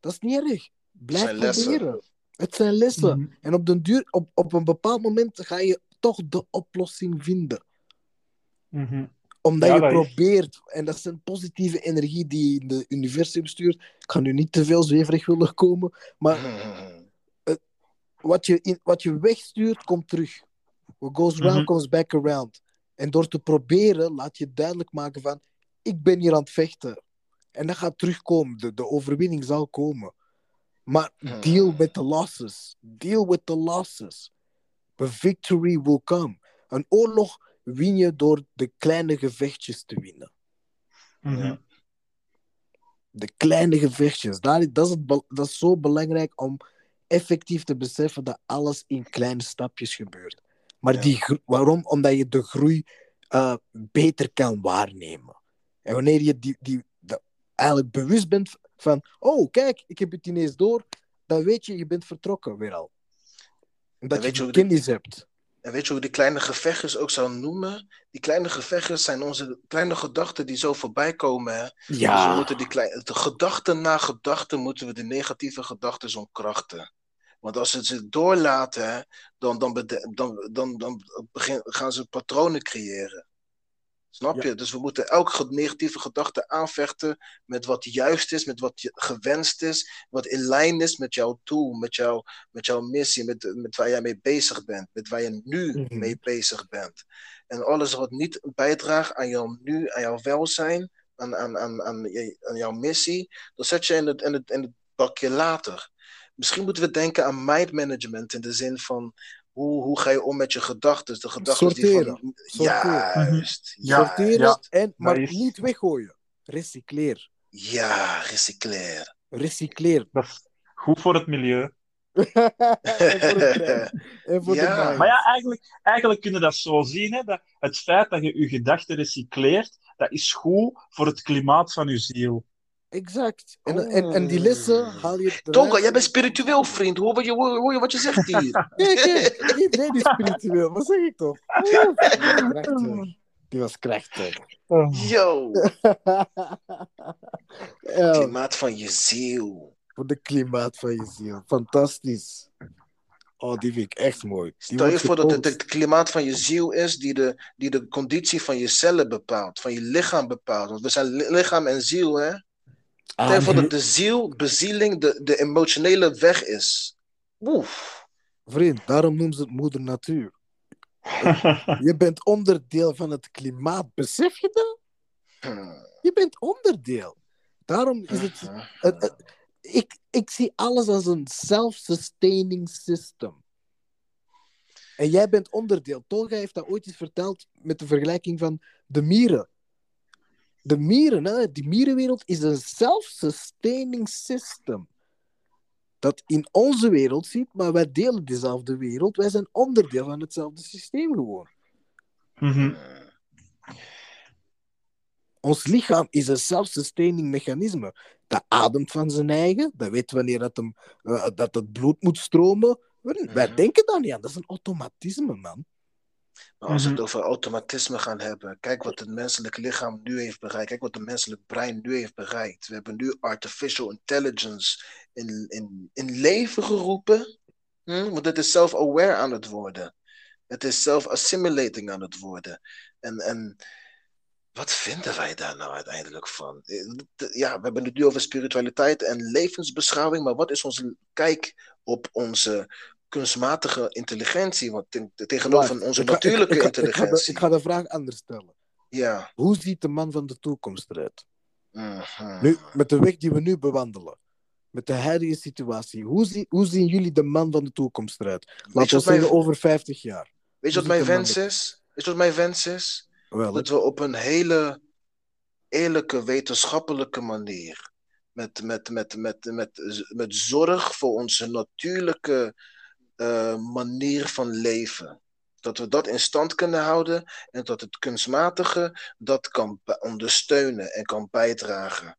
Dat is niet erg. Blijf zijn lessen. proberen. Het zijn lessen. Mhm. En op, den duur, op, op een bepaald moment ga je toch de oplossing vinden. Mhm. Omdat Ja, je probeert, en dat is een positieve energie die je in het universum stuurt. Ik ga nu niet te veel zweverig willen komen, maar wat je, in, wat je wegstuurt, komt terug. What goes round, Mhm. comes back around. En door te proberen, laat je duidelijk maken van, ik ben hier aan het vechten. En dat gaat terugkomen. De, de overwinning zal komen. Maar Hmm. deal with the losses. Deal with the losses. The victory will come. Een oorlog win je door de kleine gevechtjes te winnen. Mhm. De kleine gevechtjes. Dat, is- dat, is het, dat is zo belangrijk om effectief te beseffen dat alles in kleine stapjes gebeurt. Maar Ja. die, waarom? Omdat je de groei eh, beter kan waarnemen. En wanneer je die, die, dat eigenlijk bewust bent van, oh kijk, ik heb het ineens door, dan weet je, je bent vertrokken weer al. Omdat je weet je die hoe de- kennis hebt. En weet je hoe die kleine gevechtjes ook zou noemen? Die kleine gevechtjes zijn onze kleine gedachten die zo voorbij komen. Hè? Dus we Ja, moeten die kleine, de gedachten na gedachten moeten we de negatieve gedachten omkrachten. Want als ze ze doorlaten, dan, dan, dan, dan, dan begin, gaan ze patronen creëren. Snap Ja. je? Dus we moeten elke negatieve gedachte aanvechten met wat juist is, met wat gewenst is, wat in lijn is met jouw doel, met, jouw met jouw missie, met, met waar jij mee bezig bent, met waar je nu Mhm. mee bezig bent. En alles wat niet bijdraagt aan jouw nu, aan jouw welzijn, aan, aan, aan, aan, jouw missie, dan zet je in het, in, het, in het bakje later. Misschien moeten we denken aan mind management in de zin van hoe, hoe ga je om met je gedachten? De gedachten die Sorteren. van. Sorteren. Juist. Ja, sorteren, juist. en, maar niet weggooien. Recycleer. Ja, recycleer. Recycleer. Dat is goed voor het milieu. en voor het brein. En voor Ja. de. Maar ja, eigenlijk, eigenlijk kun je dat zo zien. Hè, dat het feit dat je je gedachten recycleert, dat is goed voor het klimaat van je ziel. Exact. En, en, en die lessen haal je. Tonga, jij bent spiritueel, vriend. Hoor, je, hoor, je wat je zegt hier? Kijk, iedereen is spiritueel. Wat zeg ik toch? Die was krachtig. Krachtig. Yo, Ja, klimaat van je ziel. voor de klimaat van je ziel. Fantastisch. Oh, die vind ik echt mooi. Die Stel je voor dat het het klimaat van je ziel is die de, die de conditie van je cellen bepaalt, van je lichaam bepaalt. Want we zijn li- lichaam en ziel, hè? Stel Ah, voor dat de ziel, bezieling, de, de emotionele weg is. Oef. Vriend, daarom noemen ze het moeder natuur. Je bent onderdeel van het klimaat. Besef je dat? Hmm. Je bent onderdeel. Daarom is het... het- het- ik, ik zie alles als een self-sustaining system. En jij bent onderdeel. Tolga heeft dat ooit eens verteld met de vergelijking van de mieren. De mieren, hè, die mierenwereld is een self-sustaining system. Dat in onze wereld zit, maar wij delen dezelfde wereld. Wij zijn onderdeel van hetzelfde systeem gewoon. Mhm. Ons lichaam is een self-sustaining mechanisme. Dat ademt van zijn eigen. Dat weet wanneer dat, hem, eh, dat het bloed moet stromen. Wij Mhm. denken daar niet aan. Dat is een automatisme, man. Maar als we het Mhm. over automatisme gaan hebben, kijk wat het menselijk lichaam nu heeft bereikt. Kijk wat het menselijk brein nu heeft bereikt. We hebben nu artificial intelligence in, in, in leven geroepen. Hm? Want het is self-aware aan het worden. Het is self-assimilating aan het worden. En, en wat vinden wij daar nou uiteindelijk van? Ja, we hebben het nu over spiritualiteit en levensbeschouwing, maar wat is onze kijk op onze kunstmatige intelligentie? Want ten- tegenover Wacht, onze ga- natuurlijke ik ga- ik ga de- intelligentie. Ik ga de vraag anders stellen. Ja. Hoe ziet de man van de toekomst eruit? Mhm. Nu, met de weg die we nu bewandelen. Met de huidige situatie. Hoe, zie, hoe zien jullie de man van de toekomst eruit? Laten we zeggen over 50 jaar. Weet je wat mijn wens is? Weet je wat mijn wens is? Wel, Dat we op een hele eerlijke, wetenschappelijke manier, met, met, met, met, met, met zorg voor onze natuurlijke eh, manier van leven. Dat we dat in stand kunnen houden en dat het kunstmatige dat kan ondersteunen en kan bijdragen.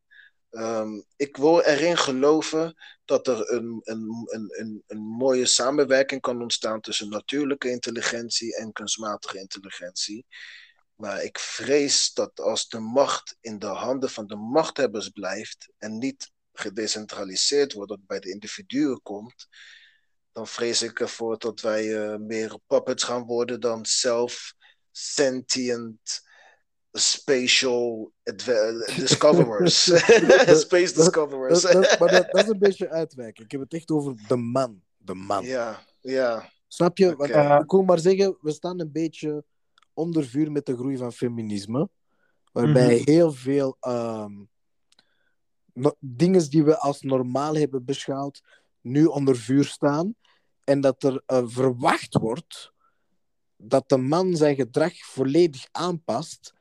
Ehm, ik wil erin geloven dat er een, een, een, een, een mooie samenwerking kan ontstaan tussen natuurlijke intelligentie en kunstmatige intelligentie. Maar ik vrees dat als de macht in de handen van de machthebbers blijft en niet gedecentraliseerd wordt, dat het bij de individuen komt, dan vrees ik ervoor dat wij eh, meer puppets gaan worden dan self-sentient spatial adve- discoverers. Space discoverers. Dat, dat- maar dat, dat is een beetje uitwijken. Ik heb het echt over de man. De man. ja, ja. Snap je? Want, ik wil maar zeggen, we staan een beetje onder vuur met de groei van feminisme. Waarbij Mhm. heel veel ehm, no- dingen die we als normaal hebben beschouwd, nu onder vuur staan. En dat er eh, verwacht wordt dat de man zijn gedrag volledig aanpast,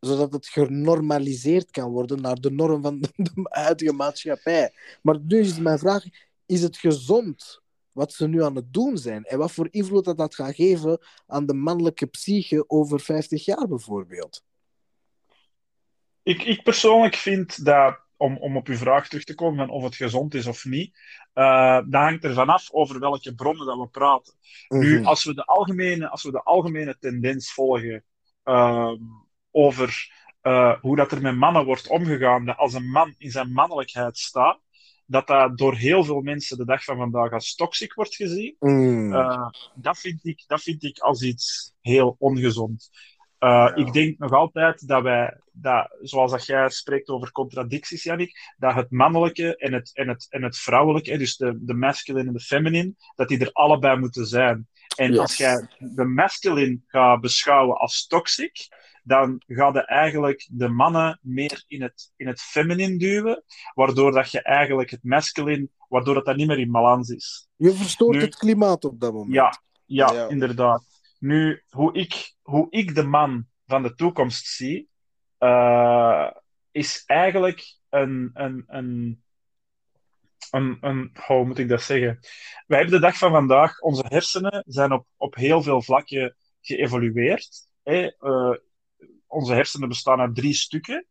zodat het genormaliseerd kan worden naar de norm van de, de huidige maatschappij. Maar nu is mijn vraag: is het gezond wat ze nu aan het doen zijn? En wat voor invloed dat, dat gaat geven aan de mannelijke psyche over 50 jaar bijvoorbeeld? Ik, ik persoonlijk vind dat, om, om op uw vraag terug te komen van of het gezond is of niet, eh dat hangt er vanaf over welke bronnen dat we praten. Nu, Mhm. als we de algemene, als we de algemene tendens volgen ehm, over eh, hoe dat er met mannen wordt omgegaan, dat als een man in zijn mannelijkheid staat, dat dat door heel veel mensen de dag van vandaag als toxic wordt gezien. Mm. Eh, dat, vind ik, dat vind ik als iets heel ongezond. Eh, Ja. Ik denk nog altijd dat wij, dat, zoals dat jij spreekt over contradicties, Jannik, dat het mannelijke en het, en het, en het vrouwelijke, dus de, de masculine en de feminine, dat die er allebei moeten zijn. En Yes. als jij de masculine gaat beschouwen als toxic, dan ga je eigenlijk de mannen meer in het, in het feminine duwen, waardoor dat je eigenlijk het masculine, waardoor dat, dat niet meer in balans is. Je verstoort nu- het klimaat op dat moment. Ja, ja, Ja. inderdaad. Nu, hoe ik, hoe ik de man van de toekomst zie, eh, is eigenlijk een, een, een, hoe moet ik dat zeggen? Wij hebben de dag van vandaag, onze hersenen zijn op, op heel veel vlakken geëvolueerd. Hè? Eh, onze hersenen bestaan uit drie stukken,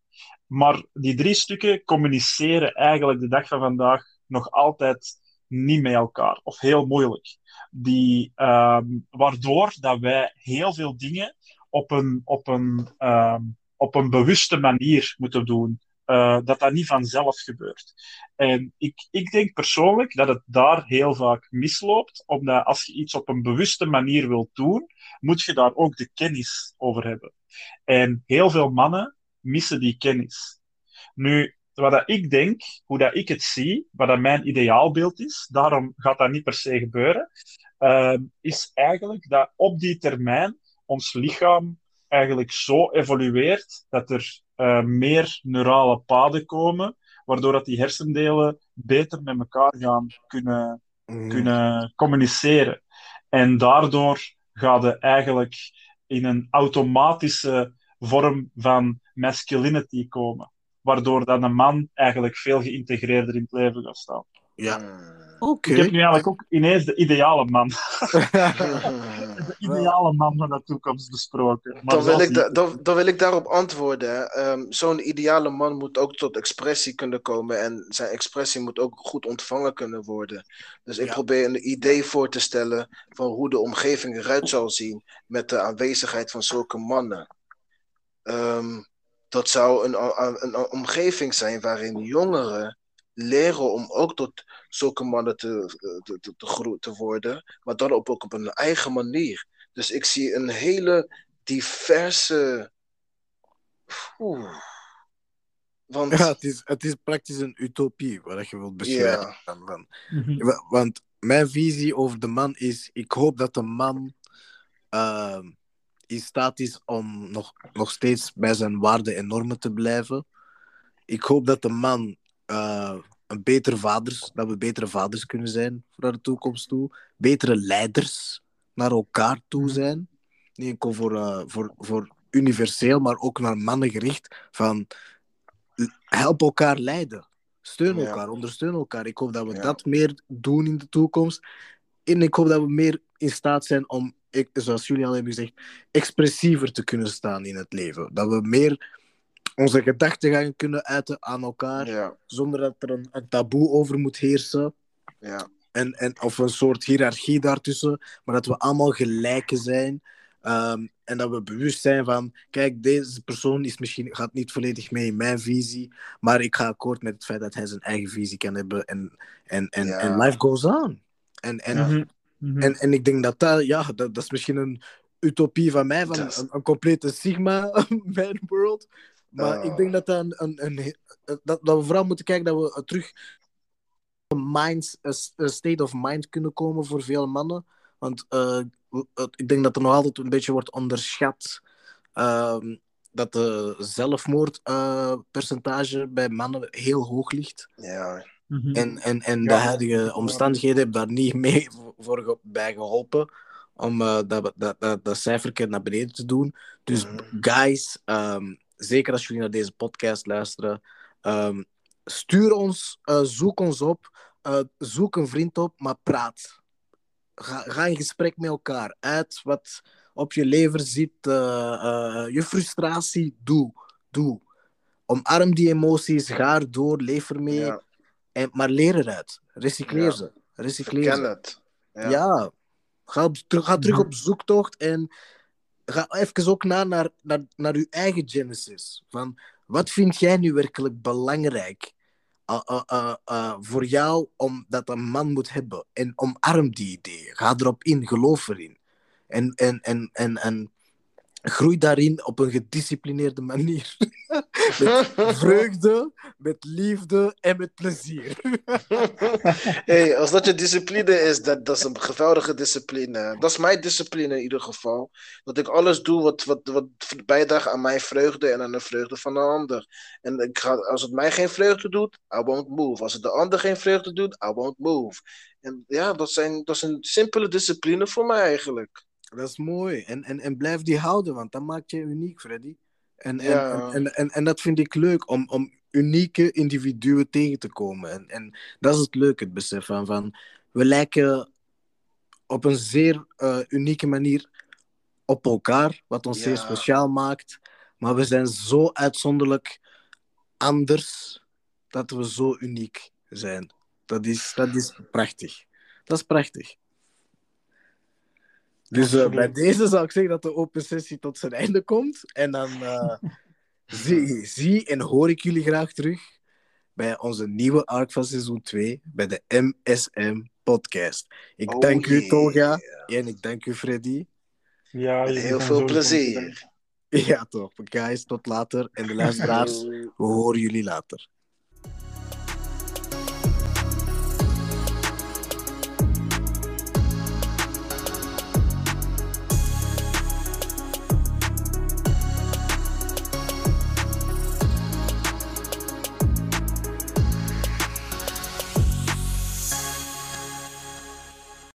maar die drie stukken communiceren eigenlijk de dag van vandaag nog altijd niet met elkaar, of heel moeilijk. Die, ehm, waardoor dat wij heel veel dingen op een, op een, ehm, op een bewuste manier moeten doen. Eh, dat dat niet vanzelf gebeurt. En ik, ik denk persoonlijk dat het daar heel vaak misloopt, omdat als je iets op een bewuste manier wilt doen, moet je daar ook de kennis over hebben. En heel veel mannen missen die kennis. Nu, wat dat ik denk, hoe dat ik het zie, wat dat mijn ideaalbeeld is, daarom gaat dat niet per se gebeuren, eh, is eigenlijk dat op die termijn ons lichaam eigenlijk zo evolueert dat er eh, meer neurale paden komen, waardoor dat die hersendelen beter met elkaar gaan kunnen, Mm. kunnen communiceren. En daardoor ga je eigenlijk in een automatische vorm van masculinity komen. Waardoor dan een man eigenlijk veel geïntegreerder in het leven gaat staan. Ja, Hmm. oké. Ik heb nu eigenlijk ook ineens de ideale man. De ideale man van de toekomst besproken. Maar Dan wil, ik die- da- dan, dan wil ik daarop antwoorden. Ehm, Zo'n ideale man moet ook tot expressie kunnen komen en zijn expressie moet ook goed ontvangen kunnen worden. Dus ik Ja. probeer een idee voor te stellen van hoe de omgeving eruit zal zien met de aanwezigheid van zulke mannen. Ehm, dat zou een, een, een omgeving zijn waarin jongeren leren om ook tot zulke mannen te, te, te, te, gro- te worden, maar dan op, ook op een eigen manier. Dus ik zie een hele diverse. Oeh. Want Ja, het is, het is praktisch een utopie wat je wilt beschrijven. Van, Mhm. Wa- Want mijn visie over de man is: ik hoop dat de man ehm, in staat is om nog, nog steeds bij zijn waarden en normen te blijven. Ik hoop dat de man eh, een betere vaders, dat we betere vaders kunnen zijn voor naar de toekomst toe. Betere leiders naar elkaar toe zijn. Niet enkel voor, eh, voor, voor universeel, maar ook naar mannen gericht. Van help elkaar leiden. Steun Ja. elkaar, ondersteun elkaar. Ik hoop dat we Ja. dat meer doen in de toekomst. En ik hoop dat we meer in staat zijn om, ik- zoals jullie al hebben gezegd, expressiever te kunnen staan in het leven. Dat we meer onze gedachten gaan kunnen uiten aan elkaar, ja, zonder dat er een, een taboe over moet heersen. ja, En, en, of een soort hiërarchie daartussen, maar dat we allemaal gelijken zijn. Ehm, en dat we bewust zijn van, kijk, deze persoon is misschien, gaat niet volledig mee in mijn visie, maar ik ga akkoord met het feit dat hij zijn eigen visie kan hebben en, en, en, Ja. en life goes on. En, en, Mhm. Mhm. en, en ik denk dat dat, ja, dat, dat is misschien een utopie van mij, van is- een, een complete Sigma man world. Maar Ah. ik denk dat, dat, een, een, een, dat, dat we vooral moeten kijken dat we eh, terug een, minds, een s- een state of mind kunnen komen voor veel mannen. Want eh, ik denk dat er nog altijd een beetje wordt onderschat ehm, dat de zelfmoordpercentage bij mannen heel hoog ligt. Ja, Mhm. En, en, en Ja. de huidige omstandigheden hebben daar niet mee voor, bij geholpen om eh, dat, dat, dat, dat naar beneden te doen. Dus Mhm. guys, ehm, zeker als jullie naar deze podcast luisteren, ehm, stuur ons, eh, zoek ons op, eh, zoek een vriend op, maar praat. Ga, ga in gesprek met elkaar. Uit wat op je lever zit, eh, eh, je frustratie, doe. Doe. Omarm die emoties, ga erdoor, leef ermee. ja. En, maar leer eruit. Recycleer Ja. ze. Recycleer ze. het. Ja. Ja. Ga, op, terug, ga terug op zoektocht en ga even ook na naar, naar, naar uw eigen genesis. Van, wat vind jij nu werkelijk belangrijk uh, uh, uh, uh, voor jou om dat een man moet hebben? En omarm die ideeën. Ga erop in, geloof erin. En, en, en, en, en groei daarin op een gedisciplineerde manier. met vreugde, met liefde en met plezier. hey, als dat je discipline is, dat, dat is een geweldige discipline. Dat is mijn discipline in ieder geval. Dat ik alles doe wat, wat, wat bijdraagt aan mijn vreugde en aan de vreugde van de ander. En ik ga, als het mij geen vreugde doet, I won't move. Als het de ander geen vreugde doet, I won't move. En ja, dat, zijn, dat is een simpele discipline voor mij eigenlijk. Dat is mooi. En, en, en blijf die houden, want dat maakt je uniek, Freddy. En, en, Ja. en, en, en, dat vind ik leuk, om, om unieke individuen tegen te komen. En, en dat is het leuke, het besef van, van we lijken op een zeer eh, unieke manier op elkaar, wat ons Ja. zeer speciaal maakt. Maar we zijn zo uitzonderlijk anders dat we zo uniek zijn. Dat is, dat is prachtig. Dat is prachtig. Dus eh, bij deze zou ik zeggen dat de open sessie tot zijn einde komt. En dan eh, zie, zie en hoor ik jullie graag terug bij onze nieuwe arc van seizoen 2, bij de MSM podcast. Ik Oh dank u, yeah. Tolga, en ik dank u, Freddy. Ja, heel veel plezier. Ja, toch. Guys, tot later. En de luisteraars, we horen jullie later.